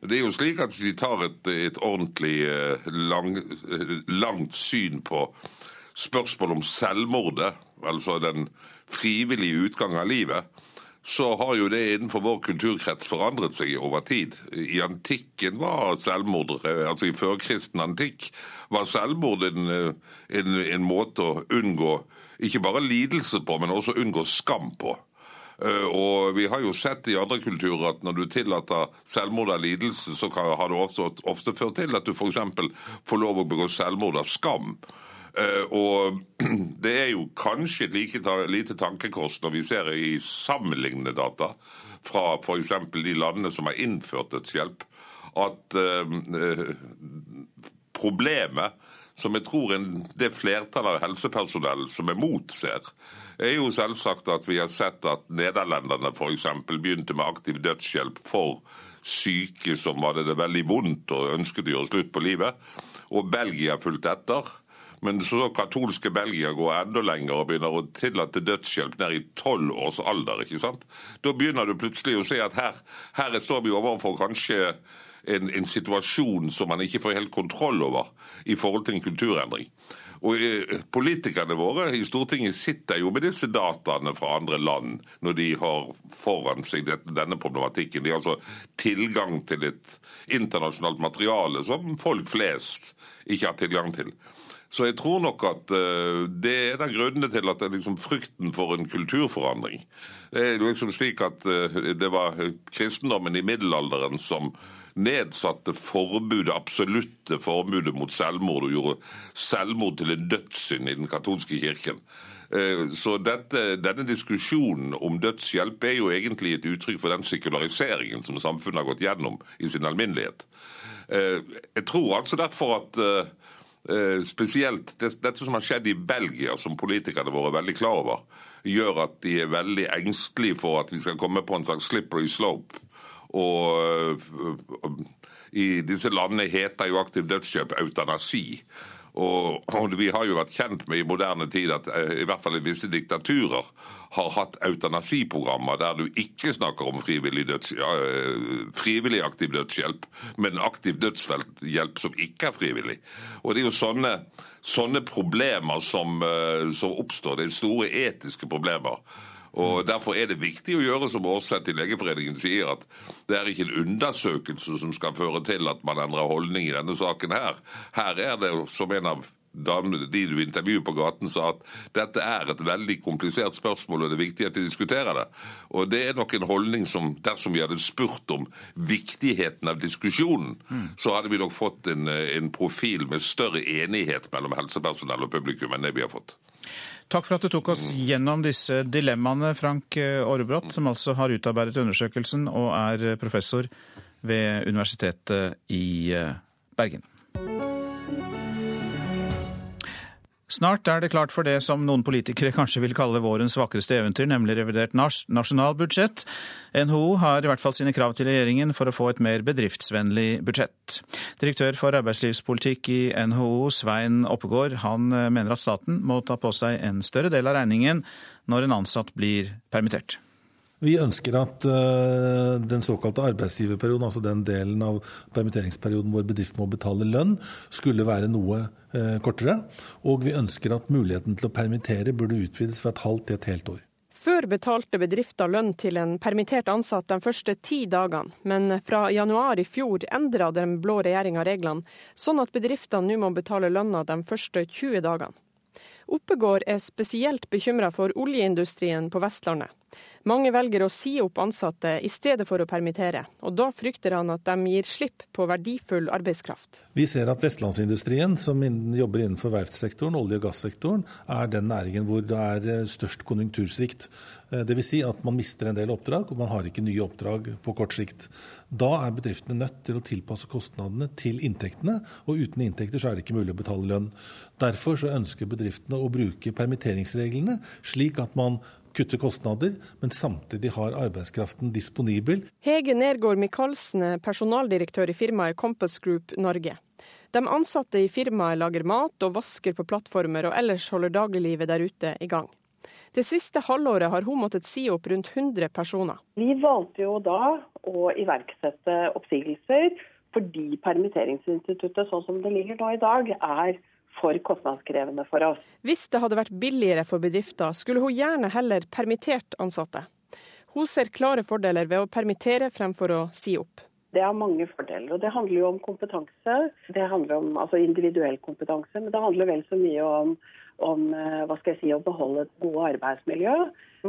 Det er jo slik at vi tar et, et ordentlig uh, lang, langt syn på spørsmål om selvmordet, altså den frivillige utgang av livet, så har jo det innenfor vår kulturkrets forandret seg over tid. I antikken var selvmord, eh, altså i førkristen antikk, var selvmord en, eh, en, en, måte å unngå ikke bare lidelse på, men også unngå skam på. Eh, og vi har jo sett i andre kulturer at når du tillater selvmord av lidelse, så har det ofte, ofte ført til at du f.eks. får lov å begå selvmord av skam. Eh, og det er jo kanskje et like lite tankekors når vi ser i sammenlignende data fra f.eks. de landene som har innført dødshjelp, at eh, problemet som jeg tror det flertallet av helsepersonell som er mot, ser, er jo selvsagt at vi har sett at nederlenderne f.eks. begynte med aktiv dødshjelp for syke som hadde det veldig vondt og ønsket å gjøre slutt på livet. Og Belgia fulgte etter. Men så katolske Belgia går enda lenger og begynner å tillate dødshjelp ned i tolv års alder. ikke sant? Da begynner du plutselig å se at her, her står vi overfor kanskje en, en, situasjon som man ikke får helt kontroll over i forhold til en kulturendring. Og eh, Politikerne våre i Stortinget sitter jo med disse dataene fra andre land når de har foran seg denne problematikken. De har altså tilgang til et internasjonalt materiale som folk flest ikke har tilgang til. Så jeg tror nok at uh, det er en av grunnene til at det er liksom frykten for en kulturforandring. Det er liksom slik at uh, det var kristendommen i middelalderen som nedsatte forbudet, absolutte forbudet mot selvmord, og gjorde selvmord til en dødssynd i den katolske kirken. Uh, så dette, denne diskusjonen om dødshjelp er jo egentlig et uttrykk for den sekulariseringen som samfunnet har gått gjennom i sin alminnelighet. Jeg tror altså derfor at Eh, spesielt dette som har skjedd i Belgia, som politikerne våre er veldig klar over, gjør at de er veldig engstelige for at vi skal komme på en slags slippery slope. Og eh, i disse landene heter jo aktiv dødskjøp eutanasi. Og, og, Vi har jo vært kjent med i moderne tid at eh, i hvert fall i visse diktaturer har hatt eutanasiprogrammer der du ikke snakker om frivillig, døds, ja, frivillig aktiv dødshjelp, men aktiv dødshjelp som ikke er frivillig. Og Det er jo sånne, sånne problemer som, som oppstår. Det er store etiske problemer. Og Derfor er det viktig å gjøre som Aarseth i Legeforeningen sier, at det er ikke en undersøkelse som skal føre til at man endrer holdning i denne saken her. Her er det, som en av damene de du intervjuet på gaten sa at dette er et veldig komplisert spørsmål, og det er viktig at de diskuterer det. Og det er nok en holdning som dersom vi hadde spurt om viktigheten av diskusjonen, mm. så hadde vi nok fått en, en profil med større enighet mellom helsepersonell og publikum enn det vi har fått. Takk for at du tok oss gjennom disse dilemmaene, Frank Aarebrot, som altså har utarbeidet undersøkelsen og er professor ved Universitetet i eh, Bergen. Snart er det klart for det som noen politikere kanskje vil kalle vårens vakreste eventyr, nemlig revidert nasjonalbudsjett. NHO har i hvert fall sine krav til regjeringen for å få et mer bedriftsvennlig budsjett. Direktør for arbeidslivspolitikk i NHO, Svein Oppegård, han mener at staten må ta på seg en større del av regningen når en ansatt blir permittert. Vi ønsker at uh, den såkalte arbeidsgiverperioden, altså den delen av permitteringsperioden hvor bedriften må betale lønn, skulle være noe uh, kortere. Og vi ønsker at muligheten til å permittere burde utvides fra et halvt til et helt år. Før betalte bedrifter lønn til en permittert ansatt de første ti dagene, men fra januar i fjor endra den blå regjeringa reglene, sånn at bedriftene nå må betale lønna de første 20 dagene. Oppegård er spesielt bekymra for oljeindustrien på Vestlandet. Mange velger å si opp ansatte i stedet for å permittere, og da frykter han at de gir slipp på verdifull arbeidskraft. Vi ser at vestlandsindustrien, som jobber innenfor verftssektoren, olje- og gassektoren, er den næringen hvor det er eh, størst konjunktursvikt. Eh, Dvs. Si at man mister en del oppdrag, og man har ikke nye oppdrag på kort sikt. Da er bedriftene nødt til å tilpasse kostnadene til inntektene, og uten inntekter så er det ikke mulig å betale lønn. Derfor så ønsker bedriftene å bruke permitteringsreglene slik at man kutte kostnader, men samtidig har arbeidskraften disponibel. Hege Nergård Michaelsen er personaldirektør i firmaet Compass Group Norge. De ansatte i firmaet lager mat og vasker på plattformer, og ellers holder dagliglivet der ute i gang. Det siste halvåret har hun måttet si opp rundt 100 personer. Vi valgte jo da å iverksette oppsigelser fordi permitteringsinstituttet sånn som det ligger nå i dag, er for kostnadskrevende for oss. Hvis det hadde vært billigere for bedrifter, skulle hun gjerne heller permittert ansatte. Hun ser klare fordeler ved å permittere fremfor å si opp. Det har mange fordeler. og Det handler jo om kompetanse. Det handler om altså individuell kompetanse, men det handler vel så mye om, om eh, hva skal jeg si, å beholde et godt arbeidsmiljø.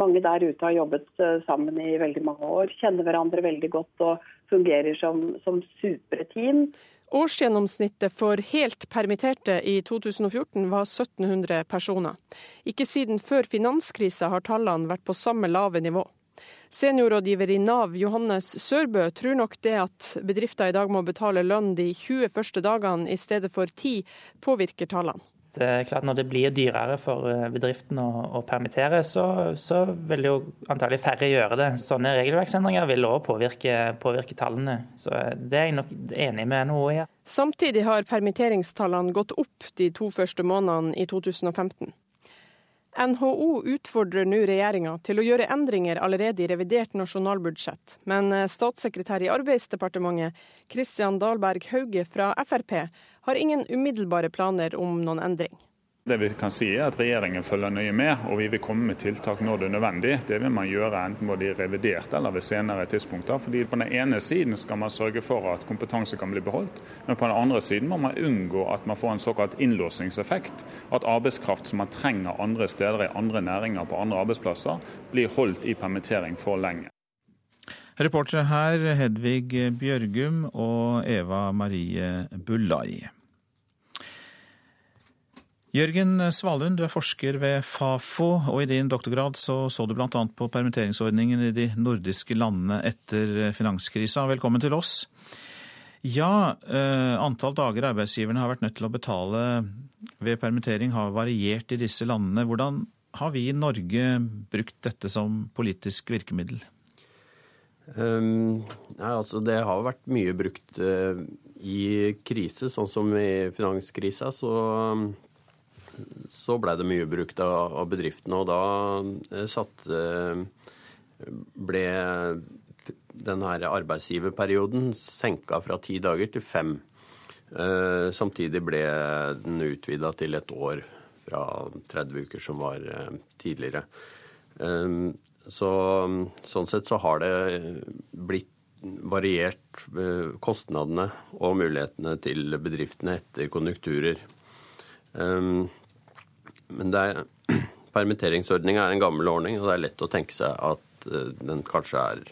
Mange der ute har jobbet eh, sammen i veldig mange år, kjenner hverandre veldig godt og fungerer som, som supre team. Årsgjennomsnittet for helt permitterte i 2014 var 1700 personer. Ikke siden før finanskrisa har tallene vært på samme lave nivå. Seniorrådgiver i Nav Johannes Sørbø tror nok det at bedrifter i dag må betale lønn de 20 første dagene i stedet for 10, påvirker tallene. Er klart Når det blir dyrere for eh, bedriften å, å permittere, så, så, vil jo antagelig færre gjøre det. Sånne regelverksendringer vil òg påvirke, påvirke, tallene. Så eh, Det er jeg nok enig med NHO i. Samtidig har permitteringstallene gått opp de to første månedene i 2015. NHO utfordrer nå regjeringa til å gjøre endringer allerede i revidert nasjonalbudsjett, men eh, statssekretær i Arbeidsdepartementet Kristian Dahlberg Hauge fra Frp har ingen umiddelbare planer om noen endring. Det vi kan si er at Regjeringen følger nøye med, og vi vil komme med tiltak når det er nødvendig. Det vil man gjøre enten både i revidert eller ved senere tidspunkter. fordi På den ene siden skal man sørge for at kompetanse kan bli beholdt, men på den andre siden må man unngå at man får en såkalt innlåsingseffekt. At arbeidskraft som man trenger andre steder i andre næringer på andre arbeidsplasser, blir holdt i permittering for lenge. Reportere her Hedvig Bjørgum og Eva Marie Bullai. Jørgen Svalund, du er forsker ved Fafo, og i din doktorgrad så, så du bl.a. på permitteringsordningen i de nordiske landene etter finanskrisa. Velkommen til oss. Ja, eh, antall dager arbeidsgiverne har vært nødt til å betale ved permittering har variert i disse landene. Hvordan har vi i Norge brukt dette som politisk virkemiddel? Um, nei, altså det har vært mye brukt uh, i krise, sånn som i finanskrisa. Så så blei det mye brukt av, av, bedriftene. Og da uh, satt, uh, ble den her arbeidsgiverperioden senka fra ti dager til fem. Samtidig ble den utvida til et år fra 30 uker, som var tidligere. tidligere. Så, sånn sett så har det blitt variert kostnadene og mulighetene til bedriftene etter konjunkturer. Men er, permitteringsordninga er en gammel ordning, og det er lett å tenke seg at eh, den kanskje er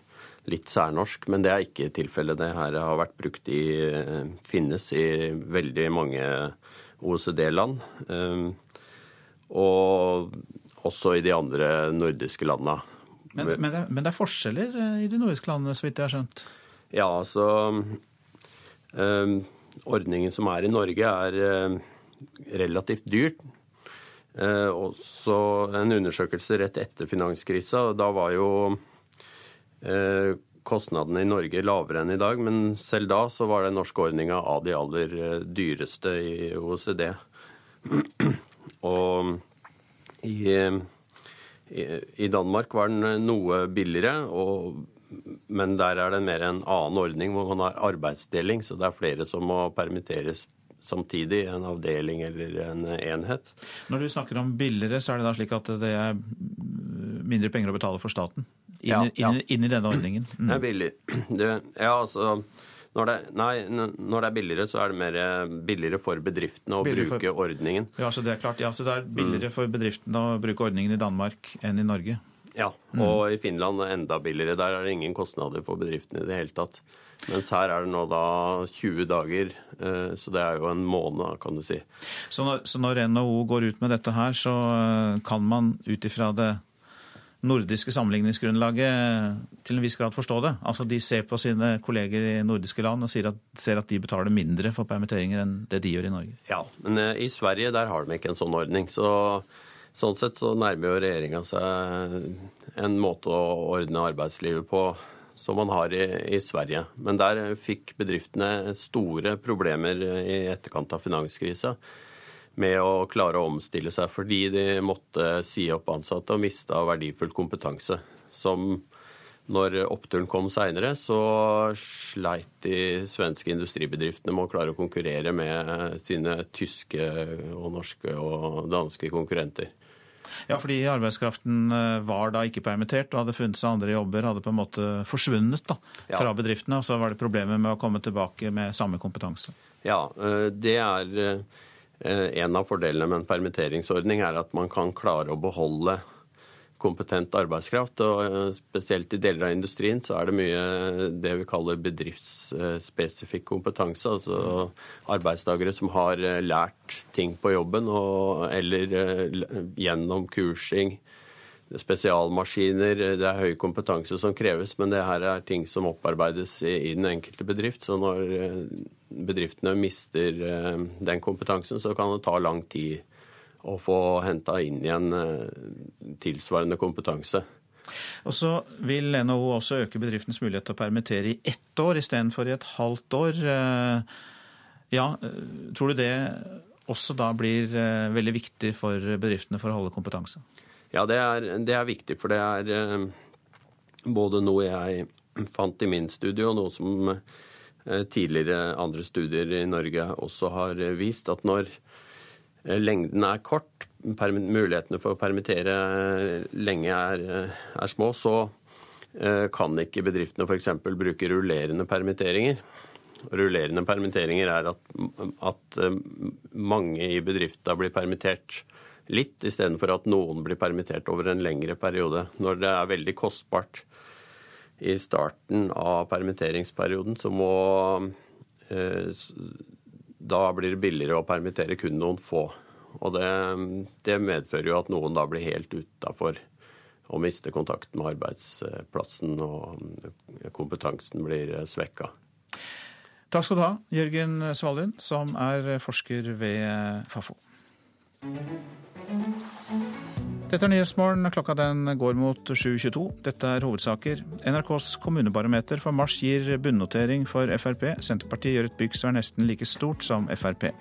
litt særnorsk. Men det er ikke tilfellet. Det her har vært brukt i eh, finnes i veldig mange OECD-land. Eh, og også i de andre nordiske landa. Men, men, det, men, det, er forskjeller i de nordiske landene, så vidt jeg har skjønt? Ja, altså um, Ordningen som er i Norge, er uh, relativt dyrt. Og også en undersøkelse rett etter finanskrisa. Da var jo kostnadene i Norge lavere enn i dag, men selv da så var den norske ordninga av de aller dyreste i OECD. Og i, i Danmark var den noe billigere, og, men der er det mer en annen ordning hvor man har arbeidsdeling, så det er flere som må permitteres samtidig, en avdeling eller en enhet. Når du snakker om billigere, så er det da slik at det er mindre penger å betale for staten? Inn, ja, ja. inn, inn i denne ordningen? Mm. Det er billig. Det, ja, altså når det, nei, når det er billigere, så er det mer eh, billigere for bedriftene å billigere bruke for, ordningen. Ja, så det er klart. Ja, så det er billigere mm. for bedriftene å bruke ordningen i Danmark enn i Norge? Ja, mm. og mm. i Finland enda billigere. Der er det ingen kostnader for bedriftene i det hele tatt. Mens her er det nå da 20 dager, eh, så det er jo en måned, kan du si. Så når, så når NHO går ut med dette her, så eh, kan man ut ifra det nordiske sammenligningsgrunnlaget til en viss grad forstå det. Altså De ser på sine kolleger i nordiske land og at, ser at de betaler mindre for permitteringer enn det de gjør i Norge. Ja, men eh, i Sverige der har de ikke en sånn ordning. Så, sånn sett så nærmer jo regjeringa seg en måte å ordne arbeidslivet på som man har i, i, Sverige. Men der fikk bedriftene store problemer i etterkant av finanskrisa med å klare å omstille seg, fordi de måtte si opp ansatte og mista verdifull kompetanse. Som når oppturen kom seinere, så sleit de svenske industribedriftene med å klare å konkurrere med sine tyske og norske og danske konkurrenter. Ja, fordi arbeidskraften eh, var da ikke permittert og hadde funnet seg andre jobber, hadde på en måte forsvunnet da, fra ja. bedriftene, og så var det problemet med å komme tilbake med samme kompetanse. Ja, eh, det er eh, en av fordelene med en permitteringsordning er at man kan klare å beholde kompetent arbeidskraft. og eh, Spesielt i deler av industrien så er det mye det vi kaller bedriftsspesifikk kompetanse. Altså arbeidstakere som har eh, lært ting på jobben og, eller gjennom kursing. Spesialmaskiner, det er høy kompetanse som kreves, men det her er ting som opparbeides i, i den enkelte bedrift. Så når bedriftene mister eh, den kompetansen, så kan det ta lang tid å få henta inn igjen eh, tilsvarende kompetanse. Og så vil NHO også øke bedriftens mulighet til å permittere i ett år istedenfor i et halvt år. Eh, ja, tror du det også da blir veldig viktig for bedriftene for å holde kompetanse? Ja, det er, det er viktig, for det er både noe jeg fant i min studie, og noe som tidligere andre studier i Norge også har vist at når eh, lengden er kort, mulighetene for å permittere eh, lenge er, er små, så kan ikke bedriftene f.eks. bruke rullerende permitteringer. Rullerende permitteringer er at, at mange i bedrifta blir permittert litt, istedenfor at noen blir permittert over en lengre periode. Når det er veldig kostbart i starten av permitteringsperioden, så må eh, Da blir det billigere å permittere kun noen få. Og det, det medfører jo at noen da blir helt utafor og mister kontakten med arbeidsplassen, og kompetansen blir svekka. Takk skal du ha, Jørgen Svalin, som er forsker ved Fafo. Dette er Nyhetsmorgen. Klokka den går mot 7.22. Dette er hovedsaker. NRKs kommunebarometer for mars gir bunnotering for Frp. Senterpartiet gjør et bygg som er nesten like stort som Frp.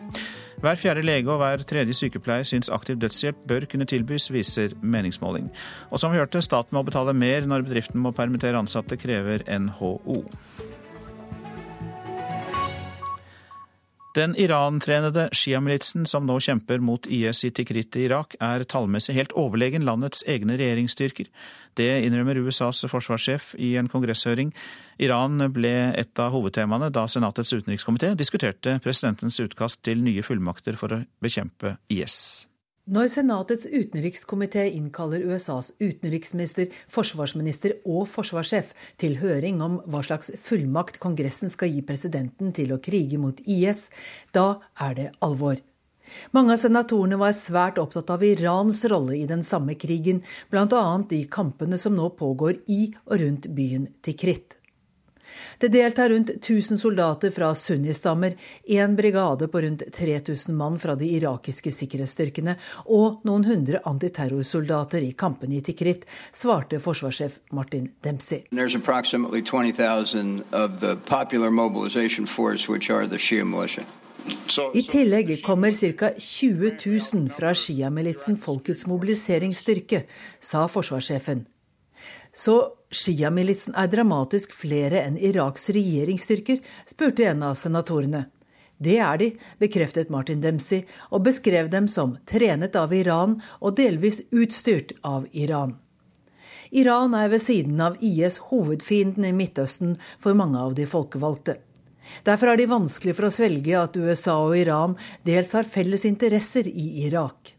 Hver fjerde lege og hver tredje sykepleier syns aktiv dødshjelp bør kunne tilbys, viser meningsmåling. Og som vi hørte, staten må betale mer når bedriften må permittere ansatte, krever NHO. Den Iran-trenede sjiamilitsen som nå kjemper mot IS i Tikrit i Irak, er tallmessig helt overlegen landets egne regjeringsstyrker. Det innrømmer USAs forsvarssjef i en kongresshøring. Iran ble et av hovedtemaene da Senatets utenrikskomité diskuterte presidentens utkast til nye fullmakter for å bekjempe IS. Når Senatets utenrikskomité innkaller USAs utenriksminister, forsvarsminister og forsvarssjef til høring om hva slags fullmakt Kongressen skal gi presidenten til å krige mot IS, da er det alvor. Mange av senatorene var svært opptatt av Irans rolle i den samme krigen, bl.a. i kampene som nå pågår i og rundt byen Tikrit. Det deltar rundt 1000 soldater fra sunnistammer, én brigade på rundt 3000 mann fra de irakiske sikkerhetsstyrkene og noen hundre antiterrorsoldater i kampene i Tikrit, svarte forsvarssjef Martin Dempsey. I tillegg kommer ca. 20 000 fra sjiamilitsen Folkets mobiliseringsstyrke, sa forsvarssjefen. Så sjiamilitsen er dramatisk flere enn Iraks regjeringsstyrker, spurte en av senatorene. Det er de, bekreftet Martin Dempsey, og beskrev dem som trenet av Iran og delvis utstyrt av Iran. Iran er ved siden av IS hovedfienden i Midtøsten for mange av de folkevalgte. Derfor er det vanskelig for å svelge at USA og Iran dels har felles interesser i Irak.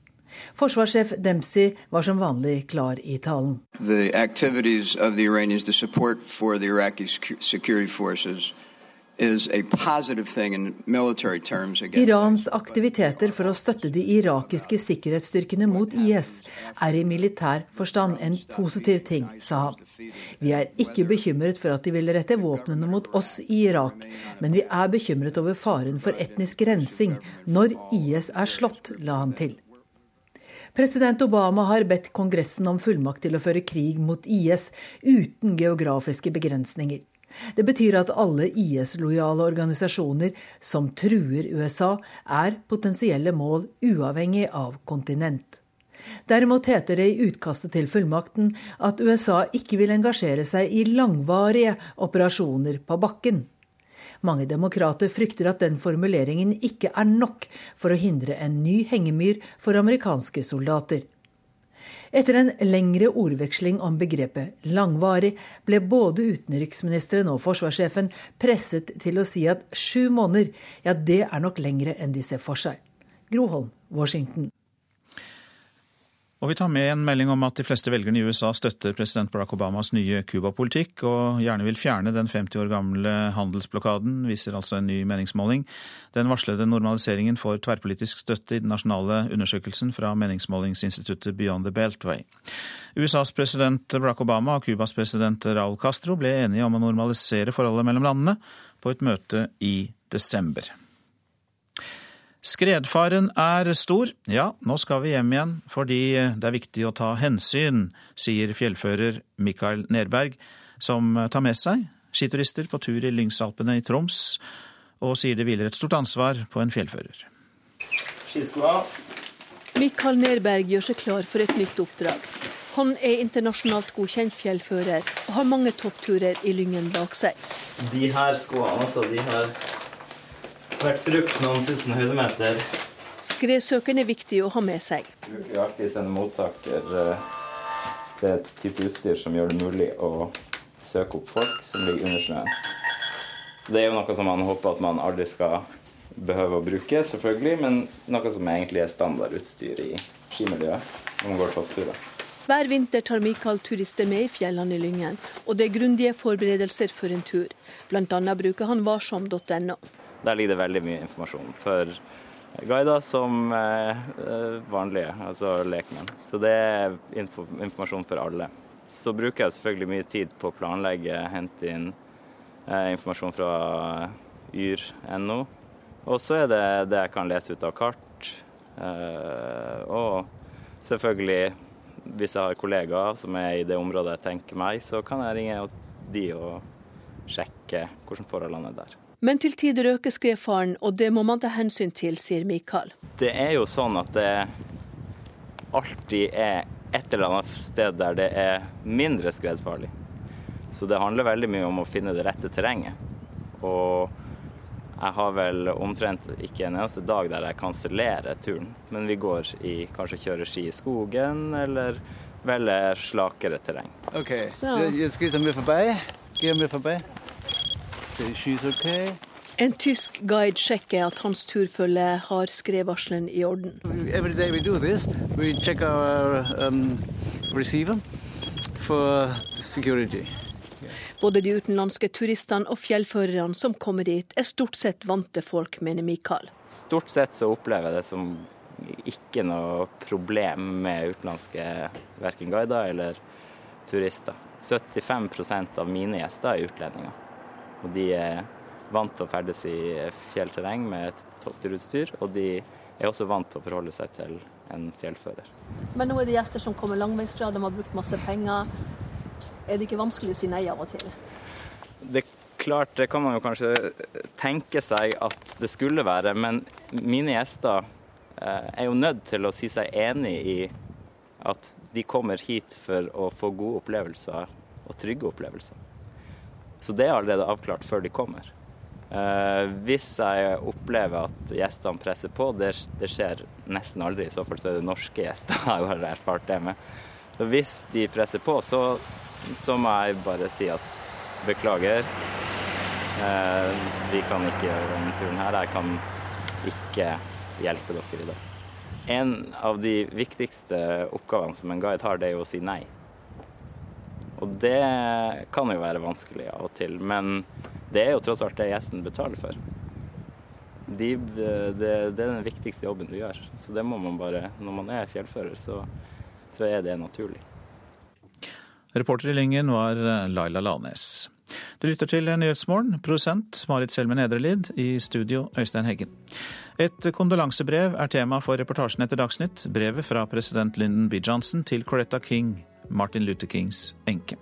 Forsvarssjef Dempsey var som vanlig klar i talen. The activities of the Iranians, the support for the Iraqi security forces, Irans aktiviteter for å støtte de irakiske sikkerhetsstyrkene mot IS er i militær forstand en positiv ting, sa han. Vi er ikke bekymret for at de vil rette våpnene mot oss i Irak, men vi er bekymret over faren for etnisk rensing når IS er slått, la han til. President Obama har bedt Kongressen om fullmakt til å føre krig mot IS uten geografiske begrensninger. Det betyr at alle IS-lojale organisasjoner som truer USA, er potensielle mål uavhengig av kontinent. Derimot heter det i utkastet til fullmakten at USA ikke vil engasjere seg i langvarige operasjoner på bakken. Mange demokrater frykter at den formuleringen ikke er nok for å hindre en ny hengemyr for amerikanske soldater. Etter en lengre ordveksling om begrepet langvarig ble både utenriksministeren og forsvarssjefen presset til å si at sju måneder, ja det er nok lengre enn de ser for seg. Groholm, Washington. Og vi tar med en melding om at de fleste velgerne i USA støtter president Barack Obamas nye Cuba-politikk, og gjerne vil fjerne den 50 år gamle handelsblokaden, viser altså en ny meningsmåling. Den varslede normaliseringen får tverrpolitisk støtte i den nasjonale undersøkelsen fra meningsmålingsinstituttet Beyond the Beltway. USAs president Barack Obama og Cubas president Raúl Castro ble enige om å normalisere forholdet mellom landene på et møte i desember. Skredfaren er stor. Ja, nå skal vi hjem igjen, fordi det er viktig å ta hensyn, sier fjellfører Mikael Nerberg, som tar med seg skiturister på tur i Lyngsalpene i Troms, og sier det hviler et stort ansvar på en fjellfører. Skiskoa. Mikael Nerberg gjør seg klar for et nytt oppdrag. Han er internasjonalt godkjent fjellfører og har mange toppturer i Lyngen bak seg. De her skoene, altså, de her vært brukt noen tusen høydemeter. Skredsøkeren er viktig å ha med seg. Vi bruker alltid sende mottaker. Eh, det er et type utstyr som gjør det mulig å søke opp folk som ligger under snøen. Det er jo noe som man håper at man aldri skal behøve å bruke, selvfølgelig, men noe som egentlig er standardutstyr i skimiljøet når man går toppturer. Hver vinter tar Mikael turister med i fjellene i Lyngen, og det er grundige forberedelser for en tur. Annet bruker han varsom.no. Der ligger det veldig mye informasjon for guider som eh, vanlige, altså lekmenn. Så det er info, informasjon for alle. Så bruker jeg selvfølgelig mye tid på å planlegge, hente inn eh, informasjon fra yr.no. Og så er det det jeg kan lese ut av kart. Eh, og selvfølgelig, hvis jeg har kollegaer som er i det området jeg tenker meg, så kan jeg ringe de og sjekke hvordan forholdene er der. Men til tider øker skredfaren, og det må man ta hensyn til, sier Mikael. Det er jo sånn at det alltid er et eller annet sted der det er mindre skredfarlig. Så det handler veldig mye om å finne det rette terrenget. Og jeg har vel omtrent ikke en eneste dag der jeg kansellerer turen. Men vi går i kanskje kjører ski i skogen, eller velger slakere terreng. Ok, så. Jeg skal med forbi. Gå med forbi. Okay. En tysk guide sjekker at hans turfølge har skredvarselen i orden. This, um, Både de utenlandske turistene og fjellførerne som kommer dit, er stort sett vante folk, mener Mikael. Stort sett så opplever jeg det som ikke noe problem med utenlandske verken guider eller turister. 75% av mine gjester er utlendinger. Og de er vant til å ferdes i fjellterreng med et toppturutstyr, og de er også vant til å forholde seg til en fjellfører. Men nå er det gjester som kommer langveisfra, de har brukt masse penger. Er det ikke vanskelig å si nei av og til? Det er klart, det kan man jo kanskje tenke seg at det skulle være, men mine gjester eh, er jo nødt til å si seg enig i at de kommer hit for å få gode opplevelser og trygge opplevelser. Så det er allerede avklart før de kommer. Eh, hvis jeg opplever at gjestene presser på, det, det, skjer nesten aldri, i så fall så er det norske gjester jeg har erfart det med. Så hvis de presser på, så, så må jeg bare si at beklager, eh, vi kan ikke gjøre denne turen her. Jeg kan ikke hjelpe dere i dag. En av de viktigste oppgavene som en guide har, det er jo å si nei. Og det kan jo være vanskelig av og til, men det er jo tross alt det gjesten betaler for. De, det, det, er den viktigste jobben du gjør. Så det må man bare Når man er fjellfører, så, så er det naturlig. Reporter i Lyngen var Laila Lanes. Du lytter til Nyhetsmorgen. Produsent Marit Selmen Nedrelid. I studio Øystein Heggen. Et kondolansebrev er tema for reportasjen etter Dagsnytt. Brevet fra president Lyndon B. Johnson til Coretta King Martin Luther Kings enke.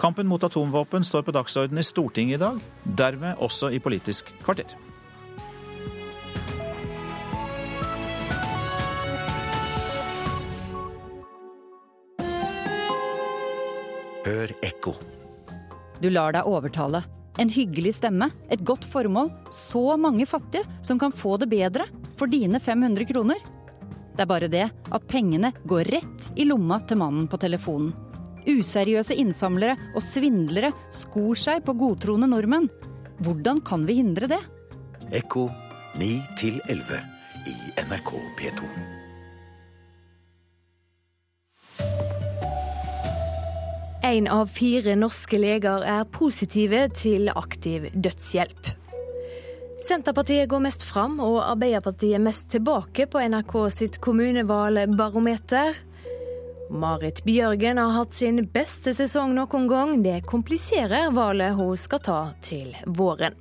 Kampen mot atomvåpen står på dagsordenen i Stortinget i dag, dermed også i Politisk kvarter. Hør ekko. Du lar deg overtale. En hyggelig stemme, et godt formål, så mange fattige som kan få det bedre for dine 500 kroner. Det er bare det at pengene går rett i lomma til mannen på telefonen. Useriøse innsamlere og svindlere skor seg på godtroende nordmenn. Hvordan kan vi hindre det? Ekko 9 11 i NRK P2. En av fire norske leger er positive til aktiv dødshjelp. Senterpartiet går mest fram og Arbeiderpartiet mest tilbake på NRK sitt kommunevalgbarometer. Marit Bjørgen har hatt sin beste sesong noen gang. Det kompliserer valget hun skal ta til våren.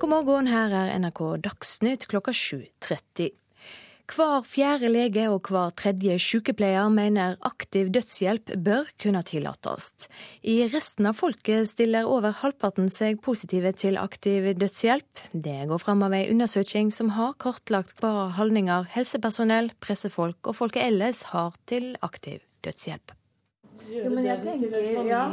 God morgen, her er NRK Dagsnytt klokka 7.30. Hver fjerde lege og hver tredje sykepleier mener aktiv dødshjelp bør kunne tillates. I resten av folket stiller over halvparten seg positive til aktiv dødshjelp. Det går fram av ei undersøking som har kartlagt hva holdninger helsepersonell, pressefolk og folket ellers har til aktiv dødshjelp jo, men jeg tenker, ja.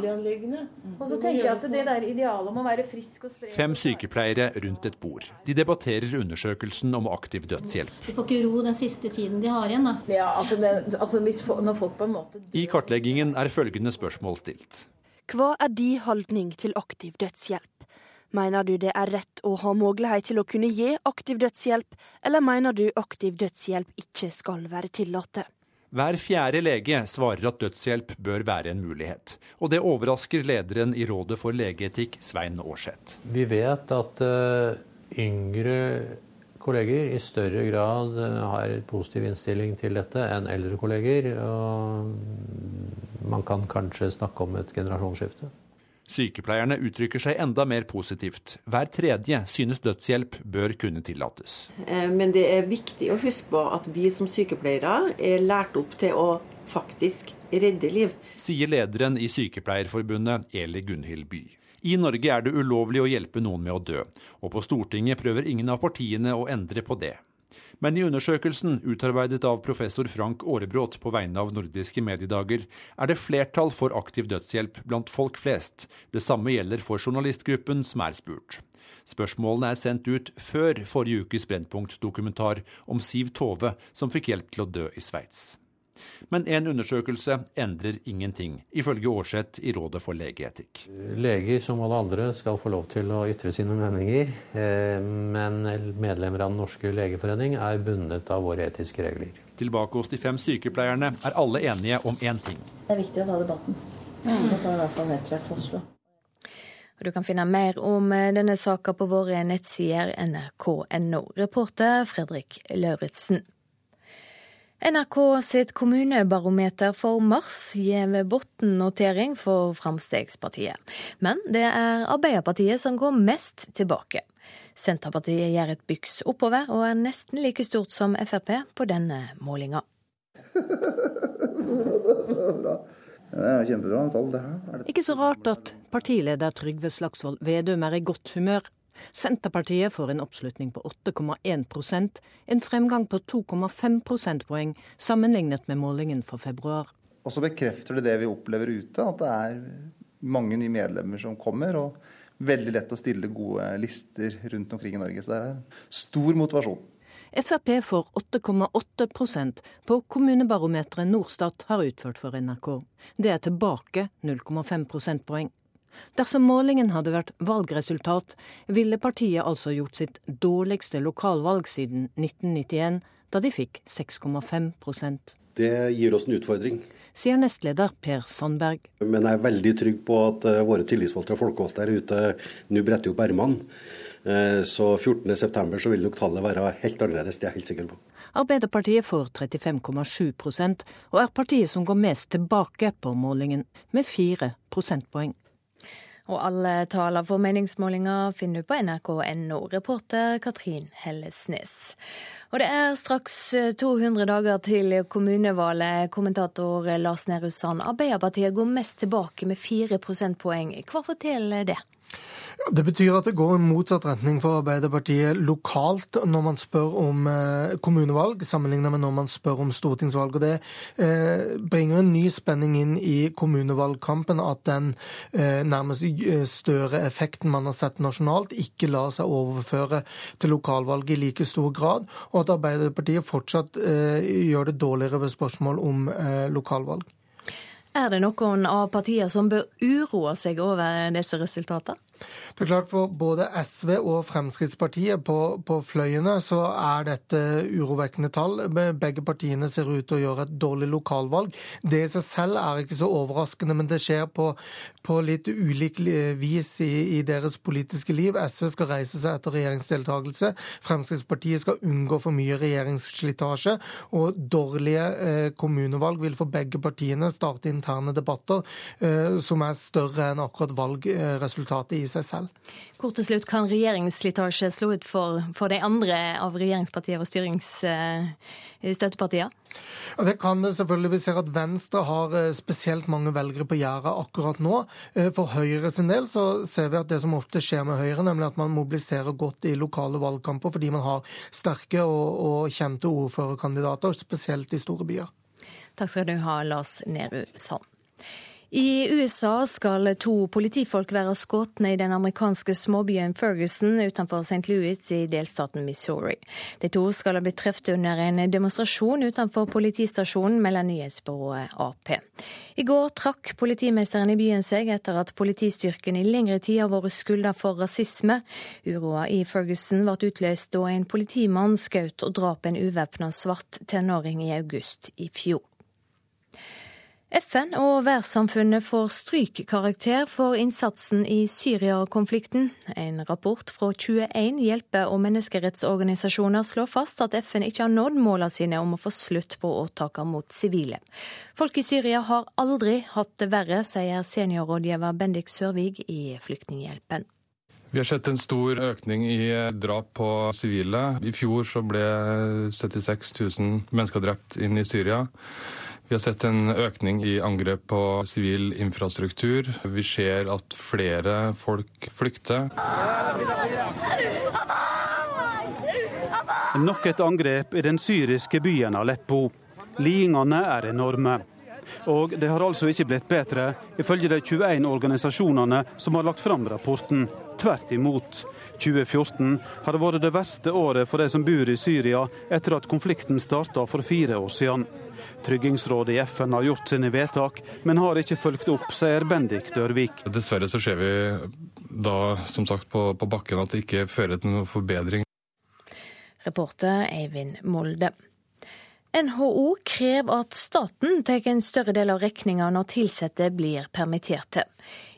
Og så tenker jeg at det der idealet om å være frisk og spre Fem sykepleiere rundt et bord. De debatterer undersøkelsen om aktiv dødshjelp. De får ikke ro den siste tiden de har igjen, da. Ja, altså, det, altså hvis, når folk på en måte I kartleggingen er følgende spørsmål stilt. Hva er din holdning til aktiv dødshjelp? Mener du det er rett å ha mulighet til å kunne gi aktiv dødshjelp, eller mener du aktiv dødshjelp ikke skal være tillatt? Hver fjerde lege svarer at dødshjelp bør være en mulighet. Og det overrasker lederen i Rådet for legeetikk, Svein Aarseth. Vi vet at uh, yngre kolleger i større grad uh, har positiv innstilling til dette enn eldre kolleger. Og man kan kanskje snakke om et generasjonsskifte. Sykepleierne uttrykker seg enda mer positivt. Hver tredje synes dødshjelp bør kunne tillates. Eh, men det er viktig å huske på at vi som sykepleiere er lært opp til å faktisk redde liv. Sier lederen i Sykepleierforbundet, Eli Gunhild By. I Norge er det ulovlig å hjelpe noen med å dø, og på Stortinget prøver ingen av partiene å endre på det. Men i undersøkelsen, utarbeidet av professor Frank Aarebrot på vegne av nordiske mediedager, er det flertall for aktiv dødshjelp blant folk flest. Det samme gjelder for journalistgruppen som er spurt. Spørsmålene er sendt ut før forrige ukes Brennpunkt-dokumentar om Siv Tove, som fikk hjelp til å dø i Sveits. Men en undersøkelse endrer ingenting, ifølge Aarseth i Rådet for legeetikk. Leger, som alle andre, skal få lov til å ytre sine meninger. Eh, men medlemmer av Den norske legeforening er bundet av våre etiske regler. Tilbake hos de fem sykepleierne er alle enige om én ting. Det er viktig å ta debatten. Det kan i hvert fall helt klart fastslå. Du kan finne mer om eh, denne saka på våre nettsider nrk.no. Reporter Fredrik Lauritzen. NRK sitt kommunebarometer for mars gir bunnotering for Fremskrittspartiet. Men det er Arbeiderpartiet som går mest tilbake. Senterpartiet gjør et byks oppover, og er nesten like stort som Frp på denne målinga. Det er kjempebra tall, det her. Ikke så rart at partileder Trygve Slagsvold Vedum er i godt humør. Senterpartiet får en oppslutning på 8,1% en fremgang på 2,5 prosentpoeng sammenlignet med målingen for februar. Og så bekrefter det det vi opplever ute, at det er mange nye medlemmer som kommer. og veldig lett å stille gode lister rundt omkring i Norge. Så det er stor motivasjon. Frp får 8,8% på kommunebarometeret Norstat har utført for NRK. Det er tilbake 0,5 prosentpoeng. Dersom målingen hadde vært valgresultat, ville partiet altså gjort sitt dårligste lokalvalg siden 1991, da de fikk 6,5% Det gir oss en utfordring. Sier nestleder Per Sandberg. Men jeg er veldig trygg på at eh, våre tillitsvalgte og folkevalgte her ute nå bretter opp ermene. Eh, så 14.9 så vil nok tallet være helt annerledes, det er jeg helt sikker på. Arbeiderpartiet får 35,7% og er partiet som går mest tilbake på målingen, med fire prosentpoeng. Og alle taler for meningsmålinger finner du på nrk.no. Reporter Katrin Hellesnes. Og det er straks 200 eh, dager til kommunevalget. Kommentator Lars Nehru Sand, Arbeiderpartiet går mest tilbake med fire prosentpoeng. Hva forteller det? Det betyr at det går i motsatt retning for Arbeiderpartiet lokalt når man spør om eh, kommunevalg, sammenlignet med når man spør om stortingsvalg. Og Det eh, bringer en ny spenning inn i kommunevalgkampen, at den eh, nærmest større effekten man har sett nasjonalt, ikke lar seg overføre til lokalvalget i like stor grad, og at Arbeiderpartiet fortsatt gjør det dårligere ved spørsmål om lokalvalg. Er det noen av partiene som bør uroe seg over disse resultatene? Det er klart For både SV og Fremskrittspartiet på, på, fløyene så er dette urovekkende tall. Begge partiene ser ut til å gjøre et dårlig lokalvalg. Det i seg selv er ikke så overraskende, men det skjer på, på litt ulik vis i, i, deres politiske liv. SV skal reise seg etter regjeringsdeltakelse. Fremskrittspartiet skal unngå for mye regjeringsslitasje. Og dårlige eh, kommunevalg vil for begge partiene starte interne debatter eh, som er større enn akkurat valgresultatet i seg selv. Kort til slutt, kan regjeringsslitasje slå ut for, for de andre av regjeringspartiene og styringsstøttepartiene? Ja, det kan det selvfølgelig. Vi ser at Venstre har eh, spesielt mange velgere på gjerdet akkurat nå. Eh, for Høyre sin del så ser vi at det som ofte skjer med Høyre, nemlig at man mobiliserer godt i lokale valgkamper fordi man har sterke og, og kjente ordførerkandidater, spesielt i store byer. Takk skal du ha, Lars Nehru Sand. I USA skal to politifolk være skutt i den amerikanske småbyen Ferguson utenfor St. Louis i delstaten Missouri. De to skal ha blitt truffet under en demonstrasjon utenfor politistasjonen, melder nyhetsbyrået Ap. I går trakk politimesteren i byen seg etter at politistyrken i lengre tid har vært skylda for rasisme. Uroa i Ferguson ble utløst da en politimann skjøt og drap en uvæpna svart tenåring i august i fjor. FN og verdenssamfunnet får strykkarakter for innsatsen i Syria-konflikten. En rapport fra 21 hjelpe- og menneskerettsorganisasjoner slår fast at FN ikke har nådd målene sine om å få slutt på åtakene mot sivile. Folk i Syria har aldri hatt det verre, sier seniorrådgiver Bendik Sørvig i Flyktninghjelpen. Vi har sett en stor økning i drap på sivile. I fjor ble 76 000 mennesker drept inn i Syria. Vi har sett en økning i angrep på sivil infrastruktur. Vi ser at flere folk flykter. Nok et angrep i den syriske byen Aleppo. Lidingene er enorme. Og det har altså ikke blitt bedre, ifølge de 21 organisasjonene som har lagt fram rapporten. Tvert imot. 2014 har vært det verste året for de som bor i Syria etter at konflikten starta for fire år siden. Tryggingsrådet i FN har gjort sine vedtak, men har ikke fulgt opp, sier Bendik Dørvik. Dessverre så ser vi da som sagt på, på bakken at det ikke fører til noen forbedring. Reporter Eivind Molde. NHO krever at staten tar en større del av regninga når ansatte blir permitterte.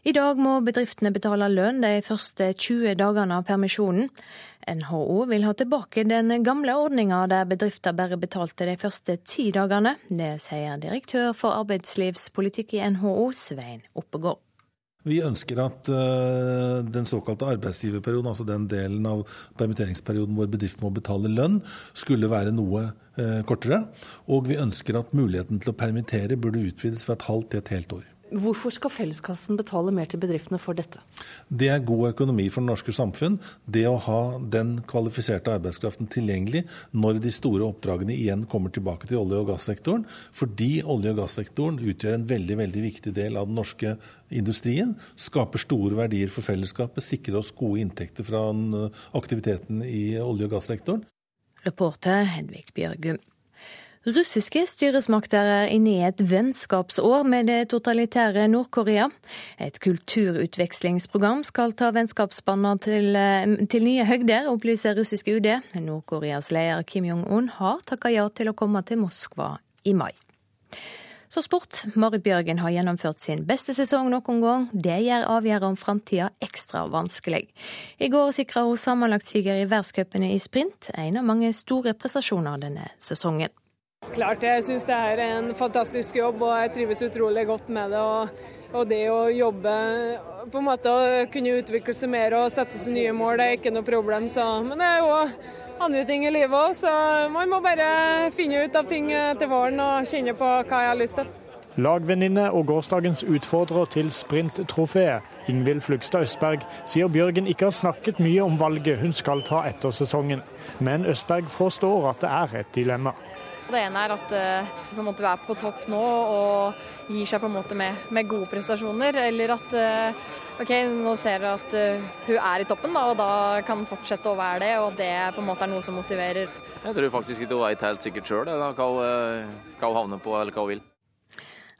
I dag må bedriftene betale lønn de første 20 dagene av permisjonen. NHO vil ha tilbake den gamle ordninga der bedrifter bare betalte de første ti dagene. Det sier direktør for arbeidslivspolitikk i NHO, Svein Oppegård. Vi ønsker at uh, den såkalte arbeidsgiverperioden, altså den delen av permitteringsperioden hvor bedriften må betale lønn, skulle være noe uh, kortere. Og vi ønsker at muligheten til å permittere burde utvides fra et halvt til et helt år. Hvorfor skal felleskassen betale mer til bedriftene for dette? Det er god økonomi for det norske samfunn. Det å ha den kvalifiserte arbeidskraften tilgjengelig når de store oppdragene igjen kommer tilbake til olje- og gassektoren. Fordi olje- og gassektoren utgjør en veldig, veldig viktig del av den norske industrien. Skaper store verdier for fellesskapet, sikrer oss gode inntekter fra aktiviteten i olje- og gassektoren. Reporter Hedvig Bjørgum. Russiske styresmakter er inne i et vennskapsår med det totalitære Nord-Korea. Et kulturutvekslingsprogram skal ta vennskapsbåndene til, eh, til, nye høgder, opplyser russiske UD. Nord-Koreas leder Kim Jong-un har takka ja til å komme til Moskva i mai. Så sport. Marit Bjørgen har gjennomført sin beste sesong noen gang. Det gjør avgjørelsen om framtida ekstra vanskelig. I går sikra hun sammenlagtsiger i verdenscupene i sprint, en av mange store prestasjoner denne sesongen. Klart jeg syns det er en fantastisk jobb og jeg trives utrolig godt med det. Og, og, det å jobbe på en måte å kunne utvikle seg mer og sette seg nye mål, det er ikke noe problem. Så. Men det er jo andre ting i livet òg, så man må bare finne ut av ting til våren og kjenne på hva jeg har lyst til. Lagvenninne og gårsdagens utfordrer til sprinttrofeet, Ingvild Flugstad Østberg, sier Bjørgen ikke har snakket mye om valget hun skal ta etter sesongen. Men Østberg forstår at det er et dilemma. Det ene er at uh, på en måte er på topp nå og gir seg på en måte med, med gode prestasjoner. Eller at uh, ok, nå ser dere at uh, hun er i toppen, da, og da kan hun fortsette å være det. Og det på en måte er noe som motiverer. Jeg tror faktisk ikke hun vet helt sikkert sjøl hva, hva hun havner på eller hva hun vil.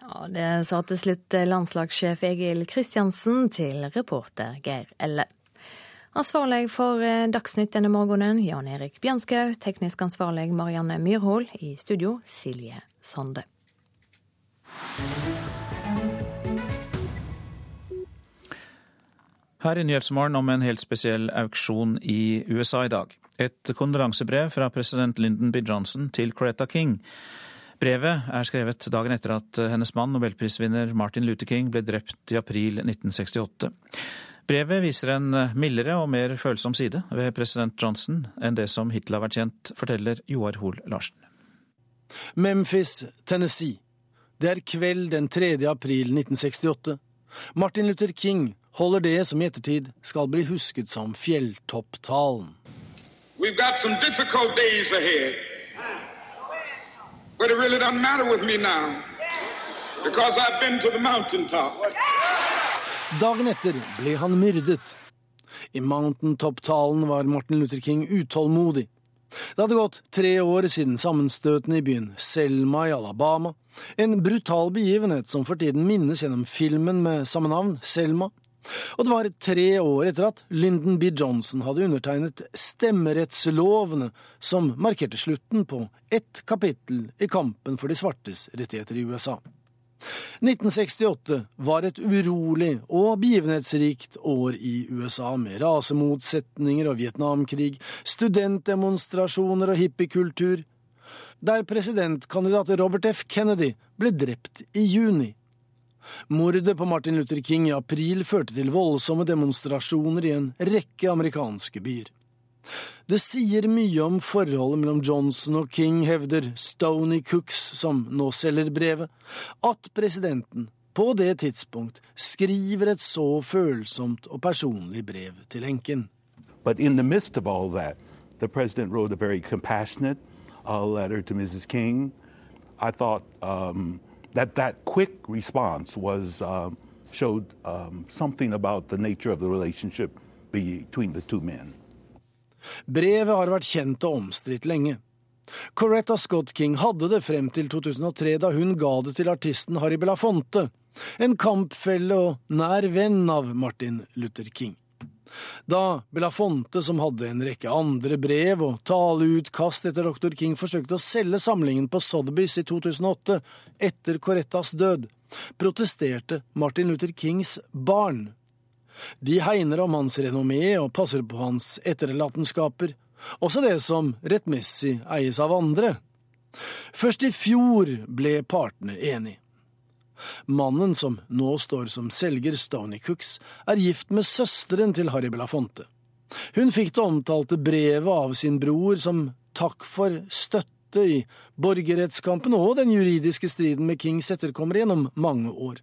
Ja, Det sa til slutt landslagssjef Egil Kristiansen til reporter Geir Elle. Ansvarlig for eh, Dagsnytt denne morgenen, Jan Erik Bjørnskaug. Teknisk ansvarlig Marianne Myrhol. I studio Silje Sande. Her i Nyhetsmorgen om en helt spesiell auksjon i USA i dag. Et kondolansebrev fra president Lyndon B. Johnson til Coretta King. Brevet er skrevet dagen etter at hennes mann, nobelprisvinner Martin Luther King, ble drept i april 1968. Brevet viser en mildere og mer følsom side ved president Johnson enn det som hittil har vært kjent, forteller Joar Hoel Larsen. Memphis, Tennessee. Det er kveld den 3. april 1968. Martin Luther King holder det som i ettertid skal bli husket som fjelltopptalen. We've got some difficult days ahead. But it really doesn't matter with me now. Because I've been to the mountaintop. Dagen etter ble han myrdet. I Mountaintop-talen var Martin Luther King utålmodig. Det hadde gått tre år siden sammenstøtene i byen Selma i Alabama, en brutal begivenhet som for tiden minnes gjennom filmen med samme navn, Selma. Og det var tre år etter at Lyndon B. Johnson hadde undertegnet stemmerettslovene som markerte slutten på ett kapittel i kampen for de svartes rettigheter i USA. 1968 var et urolig og begivenhetsrikt år i USA, med rasemotsetninger og Vietnamkrig, studentdemonstrasjoner og hippiekultur, der presidentkandidat Robert F. Kennedy ble drept i juni. Mordet på Martin Luther King i april førte til voldsomme demonstrasjoner i en rekke amerikanske byer. Det sier mye om forholdet mellom Johnson og King, hevder Stony Cooks, som nå selger brevet, at presidenten på det tidspunkt skriver et så følsomt og personlig brev til enken. But in the midst of all that, the president wrote a very compassionate uh, letter to Mrs. King. I thought um, that that quick response was uh, showed um, something about the nature of the relationship between the two men. Brevet har vært kjent og omstridt lenge. Coretta Scott King hadde det frem til 2003, da hun ga det til artisten Harry Belafonte, en kampfelle og nær venn av Martin Luther King. Da Belafonte, som hadde en rekke andre brev og taleutkast etter dr. King, forsøkte å selge samlingen på Sotheby's i 2008, etter Correttas død, protesterte Martin Luther Kings barn De hegner om hans renommé og passer på hans etterlatenskaper, også det som rettmessig eies av andre. Først i fjor ble partene enige. Mannen som nå står som selger Stony Cooks, er gift med søsteren til Harry Belafonte. Hun fikk det omtalte brevet av sin bror som takk for støtte i borgerrettskampen og den juridiske striden med Kings etterkommere gjennom mange år.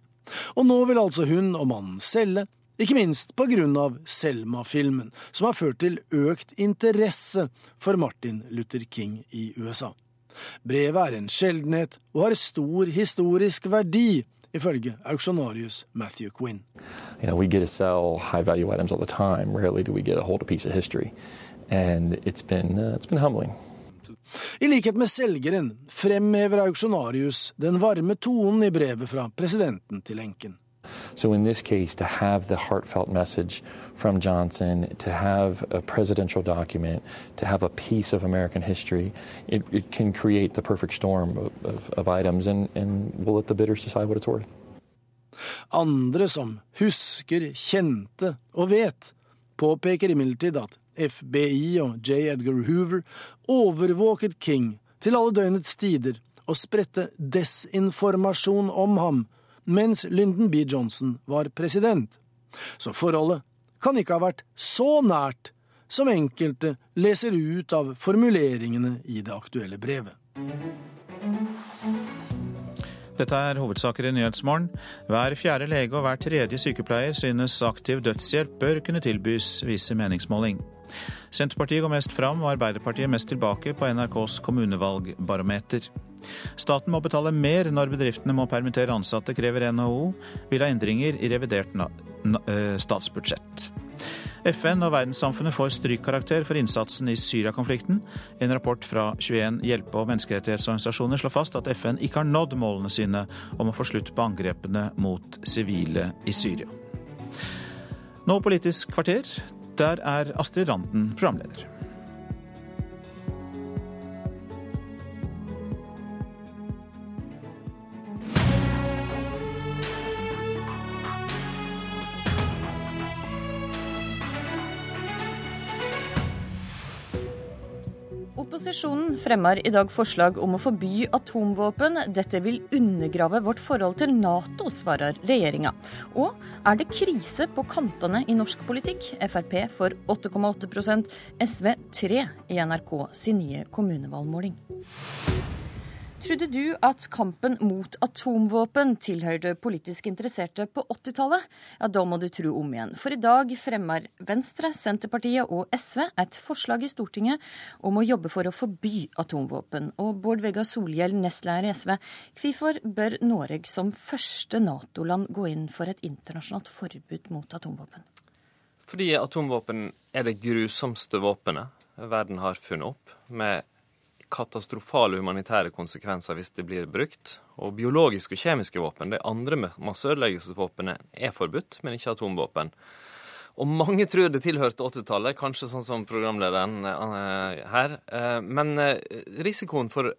Og nå vil altså hun og mannen selge, ikke minst av Selma-filmen, som har ført til økt interesse for Martin Luther King i USA. Brevet er en sjeldenhet og har stor historisk verdi, ifølge auksjonarius Matthew Quinn. You know, we get to sell high value items all the time. Rarely do we get a hold a piece of history. And it's been, uh, it's been humbling. I likhet med selgeren fremhever auksjonarius den varme tonen i brevet fra presidenten til enken. So, in this case, to have the heartfelt message from Johnson, to have a presidential document, to have a piece of American history, it, it can create the perfect storm of, of, of items, and, and we'll let the bidders decide what it's worth. Andre som husker, kjente og vet, påpeker imidlertid at FBI og J. Edgar Hoover overvåket King til alle døgnets tider og spredte desinformasjon om ham mens Lyndon B. Johnson var president. Så forholdet kan ikke ha vært så nært som enkelte leser ut av formuleringene i det aktuelle brevet. Dette er hovedsaker i Nyhetsmorgen. Hver fjerde lege og hver tredje sykepleier synes aktiv dødshjelp bør kunne tilbys, viser meningsmåling. Senterpartiet går mest fram og Arbeiderpartiet mest tilbake på NRKs kommunevalgbarometer. Staten må betale mer når bedriftene må permittere ansatte, krever NHO. Vil ha endringer i revidert eh, statsbudsjett. FN og verdenssamfunnet får strykkarakter for innsatsen i Syria-konflikten. En rapport fra 21 hjelpe- og menneskerettighetsorganisasjoner slår fast at FN ikke har nådd målene sine om å få slutt på angrepene mot sivile i Syria. Nå Politisk kvarter. Der er Astrid Randen programleder. Opposisjonen fremmer i dag forslag om å forby atomvåpen. Dette vil undergrave vårt forhold til Nato, svarer regjeringa. Og er det krise på kantene i norsk politikk? Frp får 8,8% SV 3 i NRK sin nye kommunevalgmåling. Trodde du at kampen mot atomvåpen tilhørte politisk interesserte på 80-tallet? Ja, da må du tro om igjen. For i dag fremmer Venstre, Senterpartiet og SV et forslag i Stortinget om å jobbe for å forby atomvåpen. Og Bård Vegar Solhjell, nestleder i SV, hvorfor bør Norge som første Nato-land gå inn for et internasjonalt forbud mot atomvåpen? Fordi atomvåpen er det grusomste våpenet verden har funnet opp. med katastrofale humanitære konsekvenser hvis det blir brukt. Og biologiske og kjemiske våpen, de andre masseødeleggelsesvåpnene, er forbudt, men ikke atomvåpen. Og mange tror det tilhørte 80-tallet, kanskje sånn som programlederen uh, her. Uh, men uh, risikoen for,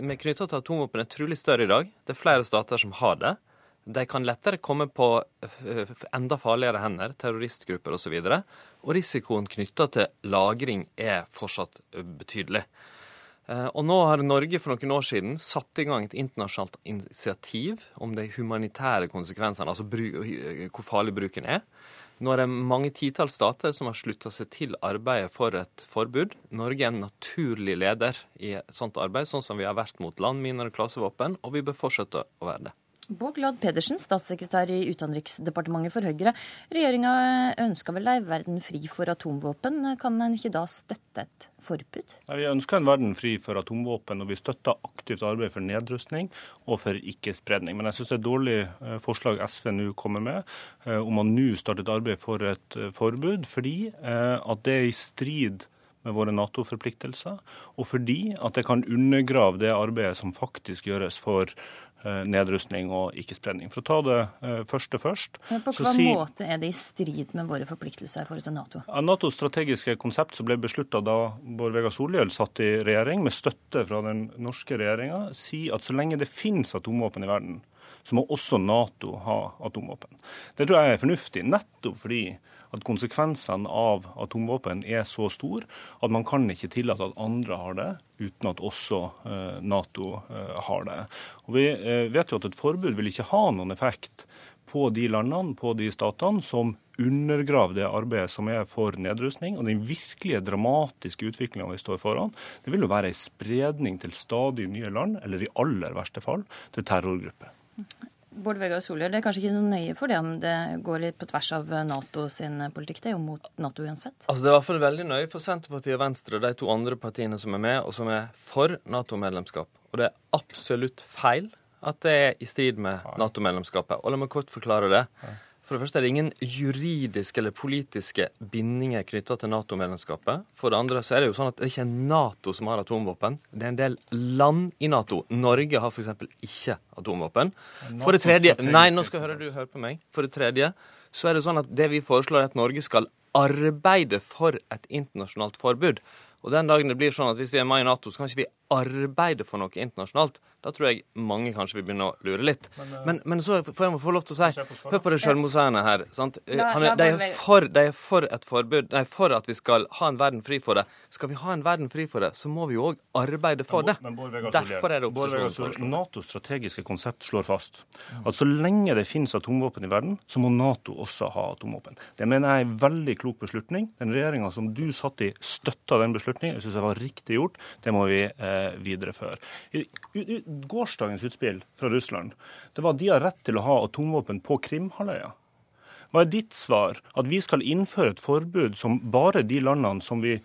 med knytta til atomvåpen er trolig større i dag. Det er flere stater som har det. De kan lettere komme på enda farligere hender, terroristgrupper osv. Og, så og risikoen knytta til lagring er fortsatt betydelig. Eh, og nå har Norge for noen år siden satt i gang et internasjonalt initiativ om de humanitære konsekvensene, altså hvor farlig bruken er. Nå er det mange titalls stater som har slutta seg til arbeidet for et forbud. Norge er en naturlig leder i sånt arbeid, sånn som vi har vært mot landminer og klasevåpen, og vi bør fortsette å være det. Bård Glad Pedersen, statssekretær i Utenriksdepartementet for Høyre. Regjeringa ønsker vel ei verden fri for atomvåpen. Kan en ikke da støtte et forbud? Nei, vi ønsker en verden fri for atomvåpen, og vi støtter aktivt arbeid for nedrustning og for ikke-spredning. Men jeg syns det er et dårlig eh, forslag SV nå kommer med, eh, om å nå starte et arbeid for et eh, forbud, fordi at det er i strid med våre Nato-forpliktelser, og fordi at det kan undergrave det arbeidet som faktisk gjøres for nedrustning og ikke-spredning. For å ta det eh, første først Men På hvilken si, måte er det i strid med våre forpliktelser i forhold til Nato? Natos strategiske konsept som ble beslutta da Bård Vegar Solhjell satt i regjering, med støtte fra den norske regjeringa, sier at så lenge det finnes atomvåpen i verden, så må også Nato ha atomvåpen. Det tror jeg er fornuftig, nettopp fordi at konsekvensene av atomvåpen er så store at man kan ikke tillate at andre har det, uten at også eh, Nato eh, har det. Og Vi eh, vet jo at et forbud vil ikke ha noen effekt på de landene, på de statene, som undergraver det arbeidet som er for nedrustning. Og den virkelige dramatiske utviklinga vi står foran, det vil jo være en spredning til stadig nye land, eller i aller verste fall til terrorgrupper. Bård Vegar Solhjell, det er kanskje ikke så nøye for det om det går litt på tvers av Nato sin politikk? Det er jo mot Nato uansett. Altså Det er i hvert fall veldig nøye for Senterpartiet og Venstre, de to andre partiene som er med, og som er for Nato-medlemskap. Og det er absolutt feil at det er i strid med Nato-medlemskapet. Og la meg kort forklare det. For det første er det ingen juridiske eller politiske bindinger knytta til Nato-medlemskapet. For det andre så er det jo sånn at det er ikke Nato som har atomvåpen. Det er en del land i Nato. Norge har f.eks. ikke atomvåpen. For det tredje Nei, nå skal høre du høre på meg. For det tredje så er det sånn at det vi foreslår, er at Norge skal arbeide for et internasjonalt forbud. Og den dagen det blir sånn at hvis vi er med i Nato, så kan ikke vi arbeide for noe internasjonalt. Da tror jeg mange kanskje vil begynne å lure litt. Men, uh, men, men så får jeg få lov til å si Hør på det selvmotsigende her. sant? La, la, de, er for, de, er for, et forbud, de er for at vi skal ha en verden fri for det. Skal vi ha en verden fri for det, så må vi jo òg arbeide for det. Derfor er det opposisjonen NATOs strategiske konsept slår fast at så lenge det finnes atomvåpen i verden, så må Nato også ha atomvåpen. Det mener jeg er en veldig klok beslutning. Den regjeringa som du satt i, støtta den beslutningen. Jeg syns det var riktig gjort. Det må vi eh, videreføre. Gårsdagens utspill fra Russland, det var at de har rett til å ha atomvåpen på Krimhalvøya. Hva er ditt svar? At vi skal innføre et forbud som bare de landene som, vi,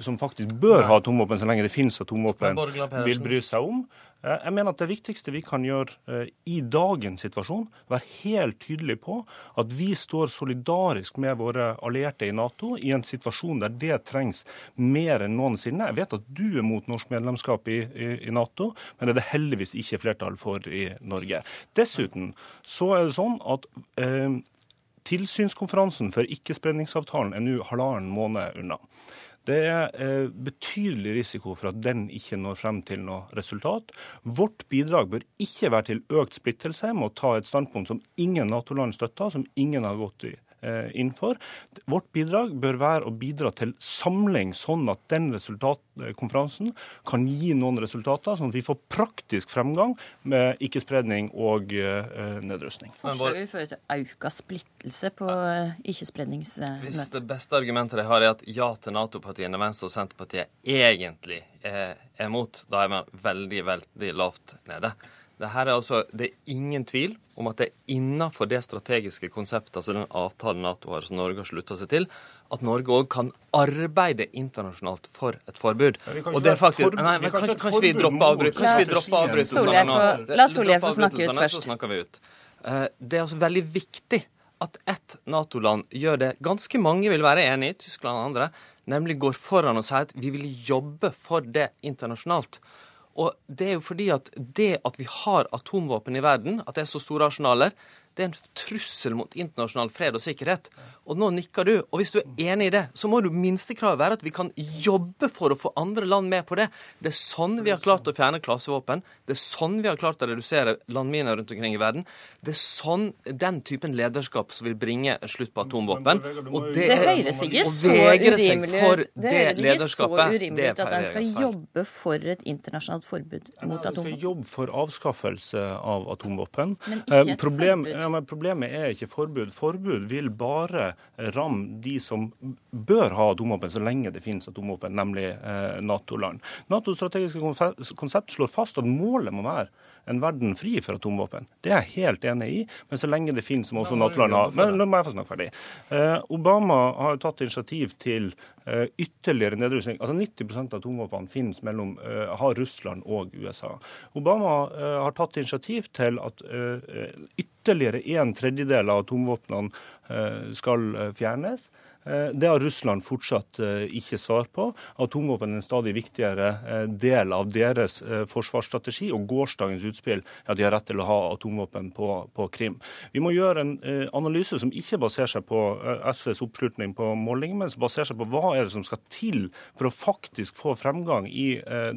som faktisk bør ha atomvåpen så lenge det finnes atomvåpen, vil bry seg om? Eh, jeg mener at Det viktigste vi kan gjøre eh, i dagens situasjon, være helt tydelig på at vi står solidarisk med våre allierte i Nato i en situasjon der det trengs mer enn noensinne. Jeg vet at du er mot norsk medlemskap i, i, i Nato, men det er det heldigvis ikke flertall for i Norge. Dessuten så er det sånn at eh, tilsynskonferansen for ikkespredningsavtalen er nå halvannen måned unna. Det er eh, betydelig risiko for at den ikke når frem til noe resultat. Vårt bidrag bør ikke være til økt splittelse med å ta et standpunkt som ingen Nato-land støtter, som ingen har gått i Eh, innenfor. Vårt bidrag bør være å bidra til samling, sånn at den konferansen kan gi noen resultater, sånn at vi får praktisk fremgang med ikke-spredning og uh, nedrustning. Forslaget vil føre til økt splittelse på ikke-spredningsmøtet. Hvis det beste argumentet de har, er at ja til Nato-partiene, Venstre og Senterpartiet egentlig er, er mot, da er man veldig, veldig lavt nede. Det, er altså, det er ingen tvil om at det er innenfor det strategiske konseptet, altså den avtalen Nato har, som Norge har slutta seg til, at Norge òg kan arbeide internasjonalt for et forbud. Ja, og det er faktisk Nei, men Kanskje, kanskje vi dropper avbrytelsene nå? La Solhjell få snakke ut først. Så snakker vi ut. Eh, det er altså veldig viktig at ett Nato-land gjør det ganske mange vil være enig i, Tyskland og andre, nemlig går foran og sier at vi vil jobbe for det internasjonalt. Og det er jo fordi at det at vi har atomvåpen i verden, at det er så store arsenaler, det er en trussel mot internasjonal fred og sikkerhet. Og nå nikker du. Og hvis du er enig i det, så må du minstekravet være at vi kan jobbe for å få andre land med på det. Det er sånn vi har klart å fjerne klasevåpen. Det er sånn vi har klart å redusere landminer rundt omkring i verden. Det er sånn den typen lederskap som vil bringe slutt på atomvåpen. Og det, det høres ikke så urimelig ut. Det høres ikke så urimelig ut at en skal jobbe for et internasjonalt forbud mot atomvåpen. Vi skal jobbe for avskaffelse av atomvåpen. Men ikke et forbud. Ja, men problemet er ikke forbud. Forbud vil bare ramme de som bør ha atomvåpen så lenge det finnes atomvåpen, nemlig eh, Nato-land. NATOs strategiske konsept slår fast at målet må være en verden fri for atomvåpen. Det er jeg helt enig i, men så lenge det finnes, må også Nato-land ha Men må jeg få snakke ferdig. Eh, Obama har jo tatt initiativ til eh, ytterligere nedrustning. Altså 90% av atomvåpnene finnes mellom eh, har Russland og USA. Obama har tatt initiativ til at ytterligere en tredjedel av atomvåpnene skal fjernes. Eh, det har Russland fortsatt eh, ikke svar på. Atomvåpen er en stadig viktigere eh, del av deres forsvarsstrategi, og gårsdagens utspill er at de har rett til å ha atomvåpen på, på Krim. Vi må gjøre en analyse som ikke baserer seg på SVs oppslutning på måling, men som baserer seg på hva er det som skal til for å faktisk få fremgang i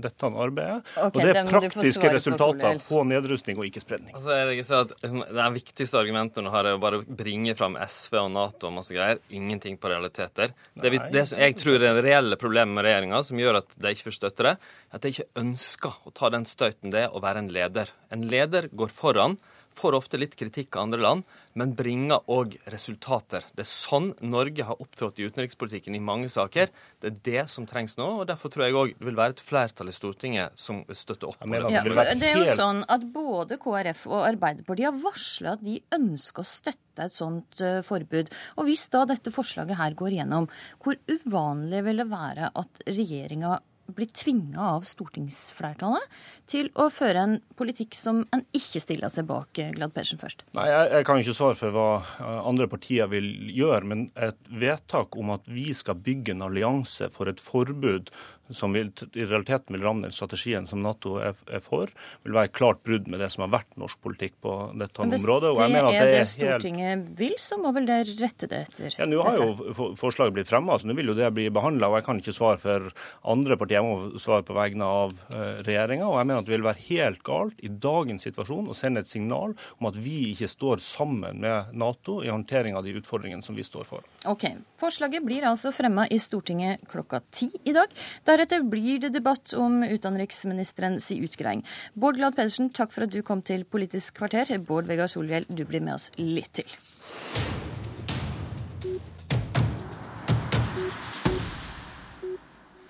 dette arbeidet. Okay, og det er praktiske resultater på, på nedrustning og ikke-spredning. Altså, jeg registrerer at liksom, Det viktigste argumentet nå har jeg å bare bringe fram SV og Nato og masse greier. Ingenting på realiteter. Det, vi, det som jeg tror er det reelle problemet med regjeringa, som gjør at de ikke får støtte det, at de ikke ønsker å ta den støyten det er å være en leder. En leder går foran får ofte litt kritikk av andre land, men bringer òg resultater. Det er sånn Norge har opptrådt i utenrikspolitikken i mange saker. Det er det som trengs nå, og derfor tror jeg òg det vil være et flertall i Stortinget som vil støtte opp om det. Ja, det er jo sånn at både KrF og Arbeiderpartiet har varsla at de ønsker å støtte et sånt uh, forbud. Og hvis da dette forslaget her går gjennom, hvor uvanlig vil det være at regjeringa blir tvinga av stortingsflertallet til å føre en politikk som en ikke stiller seg bak eh, Glad Persen først? Nei, jeg, jeg, kan ikke svare for hva eh, andre partier vil gjøre, men et vedtak om at vi skal bygge en allianse for et forbud som vil, i realiteten vil ramme den strategien som Nato er, er, for, vil være klart brudd med det som har vært norsk politikk på dette området. Og jeg mener at det er det Stortinget helt... vil, så må vel det rette det etter ja, Nå har jo forslaget blitt fremma, så nå vil jo det bli behandla. Jeg kan ikke svare for andre partier, jeg må svare på vegne av uh, regjeringa. Og jeg mener at det vil være helt galt i dagens situasjon å sende et signal om at vi ikke står sammen med Nato i håndtering av de utfordringene som vi står for. Ok, Forslaget blir altså fremma i Stortinget klokka ti i dag. Der Deretter blir det debatt om utenriksministerens utgreiing. Bård Glad Pedersen, takk for at du kom til Politisk kvarter. Bård Vegar Solhjell, du blir med oss litt til.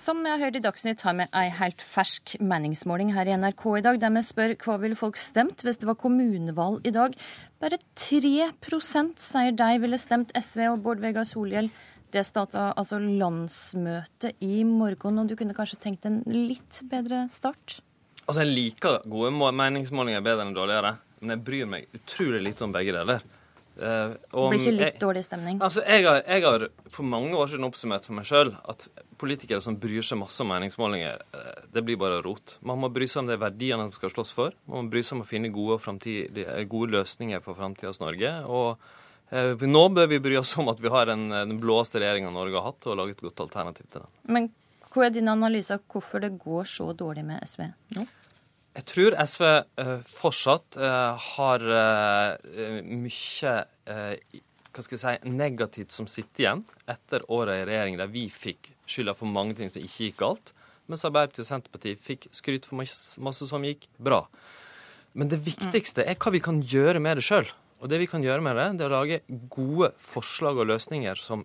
Som jeg har hørt i Dagsnytt, har vi ei helt fersk meningsmåling her i NRK i dag, der vi spør hva ville folk stemt hvis det var kommunevalg i dag. Bare 3% sier de ville stemt SV og Bård Vegar Solhjell det starta altså landsmøte i morgen, og du kunne kanskje tenkt en litt bedre start? Altså, Jeg liker gode meningsmålinger bedre enn dårligere, men jeg bryr meg utrolig lite om begge deler. Uh, om, Blir ikke litt jeg, dårlig stemning? Altså, jeg har, jeg har, for mange år siden oppsummert for meg sjøl at politikere som bryr seg masse om meningsmålinger, uh, det blir bare rot. Man må bry seg om de verdiene de skal slåss for. Man må bry seg om å finne gode, gode løsninger for framtidas Norge. og Eh, nå bør vi bry oss om at vi har en, den blåeste regjeringa Norge har hatt, og lage et godt alternativ til den. Men hva er din analyse av hvorfor det går så dårlig med SV nå? Jeg tror SV uh, fortsatt har mye hva skal jeg si, negativt som sitter igjen etter året i regjering der vi fikk skylda for mange ting som ikke gikk galt, mens Arbeiderpartiet og Senterpartiet fikk skryt for masse, masse som gikk bra. Men det viktigste er hva vi kan gjøre med det sjøl. Og det vi kan gjøre med det, det er å lage gode forslag og løsninger som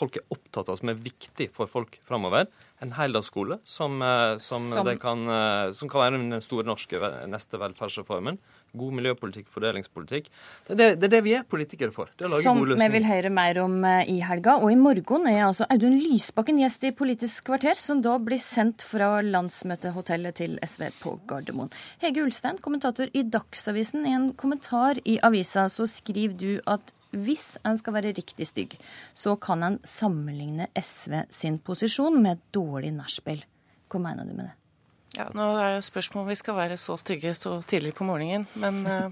folk er opptatt av, som er viktig for folk framover. En heldagsskole som, eh, som, som... Kan, eh, som, kan, være den store norske neste velferdsreformen god miljøpolitikk, fordelingspolitikk. Det er det, det er det, vi er politikere for. Det er å lage Som gode løsninger. vi vil høre mer om eh, i helga. Og i morgen er altså Audun Lysbakken gjest i Politisk kvarter, som da blir sendt fra landsmøtehotellet til SV på Gardermoen. Hege Ulstein, kommentator i Dagsavisen. I en kommentar i avisa så skriver du at hvis en skal være riktig stygg, så kan en sammenligne SV sin posisjon med et dårlig nachspiel. Hva mener du med det? Ja, Nå er det spørsmål om vi skal være så stygge så tidlig på morgenen. Men eh,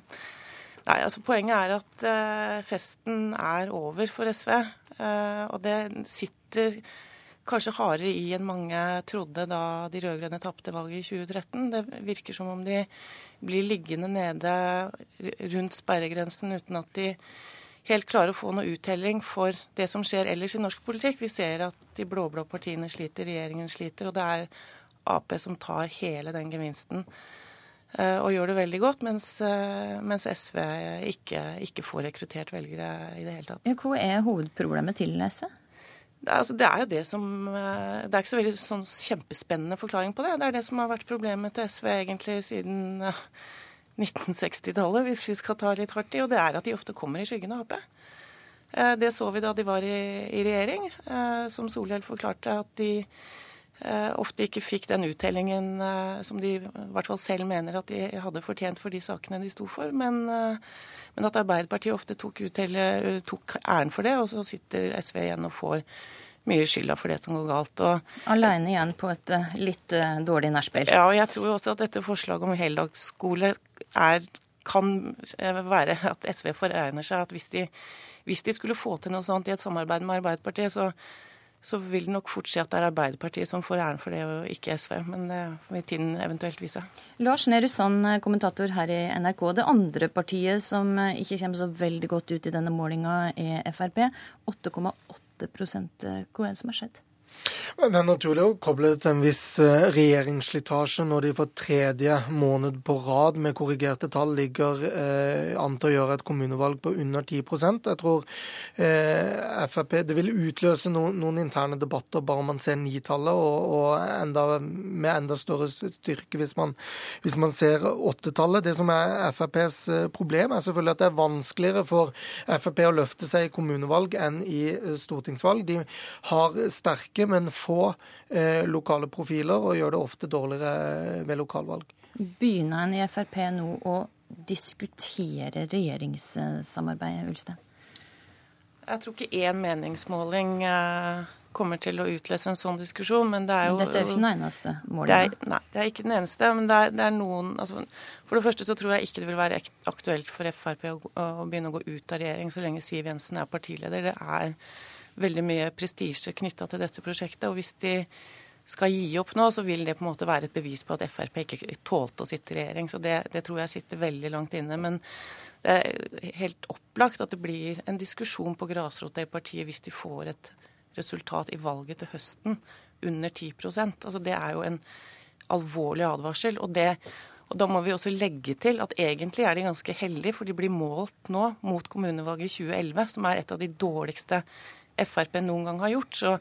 nei, altså poenget er at uh, festen er over for SV. Eh, og det sitter kanskje hardere i enn mange trodde da de rød-grønne tapte valget i 2013. Det virker som om de blir liggende nede rundt sperregrensen uten at de helt klare å få noe uttelling for det som skjer ellers i norsk politikk. Vi ser at de blå-blå partiene sliter, regjeringen sliter. og det er Ap som tar hele den gevinsten eh, og gjør det veldig godt, mens, eh, mens SV ikke, ikke, får rekruttert velgere i det hele tatt. Hva er hovedproblemet til SV? Det er, altså, det er jo det som eh, Det er ikke så veldig sånn kjempespennende forklaring på det. Det er det som har vært problemet til SV egentlig siden 1960-tallet, hvis vi skal ta litt hardt i. Og det er at de ofte kommer i skyggen av Ap. Det så vi da de var i, i regjering. Som Solhjell forklarte, at de eh, ofte ikke fikk den uttellingen eh, som de i hvert fall selv mener at de hadde fortjent for de sakene de sto for. Men, eh, men at Arbeiderpartiet ofte tok, uttelle, tok æren for det, og så sitter SV igjen og får mye skylda for det som går galt. Og, Aleine igjen på et litt dårlig nachspiel. Ja, og jeg tror også at dette forslaget om heldagsskole er, kan være at SV foregner seg at hvis de, hvis de skulle få til noe sånt i et samarbeid med Arbeiderpartiet, så så vil det nok fort si at det er Arbeiderpartiet som får æren for det, og ikke SV. Men det vil tiden eventuelt vise. Lars Nehru Sand, kommentator her i NRK. Det andre partiet som ikke kommer så veldig godt ut i denne målinga, er Frp. 8,8 Hva er som har skjedd? Det er naturlig å koble det til en viss eh, regjeringsslitasje når de for tredje måned på rad med korrigerte tall ligger eh, an til å gjøre et kommunevalg på under 10% Jeg tror eh, Frp Det vil utløse no, noen interne debatter bare om man ser nitallet, og, og enda, med enda større styrke hvis man, hvis man ser åttetallet. Det som er FrPs eh, problem, er selvfølgelig at det er vanskeligere for Frp å løfte seg i kommunevalg enn i eh, stortingsvalg. De har sterke men få eh, lokale profiler, og gjør det ofte dårligere ved lokalvalg. Begynner en i Frp nå å diskutere regjeringssamarbeidet, Ulstein? Jeg tror ikke én meningsmåling eh, kommer til å utløse en sånn diskusjon, men det er jo Dette er jo ikke den eneste målingen? Nei, det er ikke den eneste. Men det er, det er noen altså, For det første så tror jeg ikke det vil være aktuelt for Frp å, å begynne å gå ut av regjering så lenge Siv Jensen er partileder. Det er veldig mye prestisje knytta til dette prosjektet. og hvis de skal gi opp nå, så vil det på en måte være et bevis på at Frp ikke tålte å sitte i regjering. Så det, det, tror jeg sitter veldig langt inne. Men det er helt opplagt at det blir en diskusjon på grasrota i partiet hvis de får et resultat i valget til høsten under 10% altså Det er jo en alvorlig advarsel. og det og Da må vi også legge til at egentlig er de ganske heldige, for de blir målt nå mot kommunevalget i 2011, som er et av de dårligste Frp noen gang har gjort. Så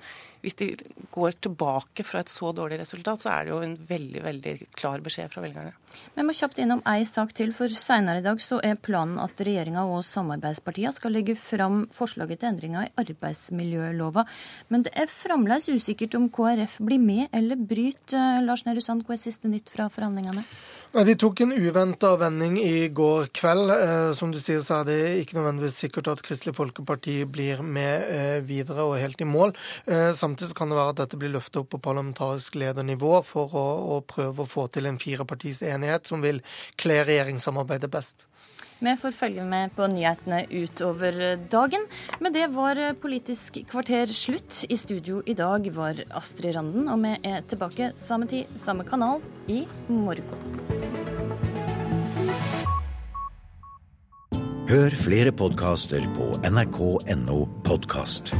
hvis de går tilbake fra et så dårlig resultat, så er det jo en veldig veldig klar beskjed fra velgerne. Vi må kjapt innom ei sak til, for senere i dag så er planen at regjeringa og samarbeidspartiene skal legge fram forslaget til endringer i arbeidsmiljølova. Men det er fremdeles usikkert om KrF blir med eller bryter. Lars Nehru Sand, hva er siste nytt fra forhandlingene? De tok en uventa vending i går kveld. Eh, som du sier, så er det ikke nødvendigvis sikkert at Kristelig Folkeparti blir med eh, videre og helt i mål. Eh, samtidig kan det være at dette blir løftet opp på parlamentarisk ledernivå for å, å prøve å få til en firepartis enighet som vil kle regjeringssamarbeidet best. Vi får følge med på nyhetene utover dagen. Men det var Politisk kvarter slutt. I studio i dag var Astrid Randen, og vi er tilbake samme tid, samme kanal, i morgen. Hør flere podkaster på nrk.no podkast.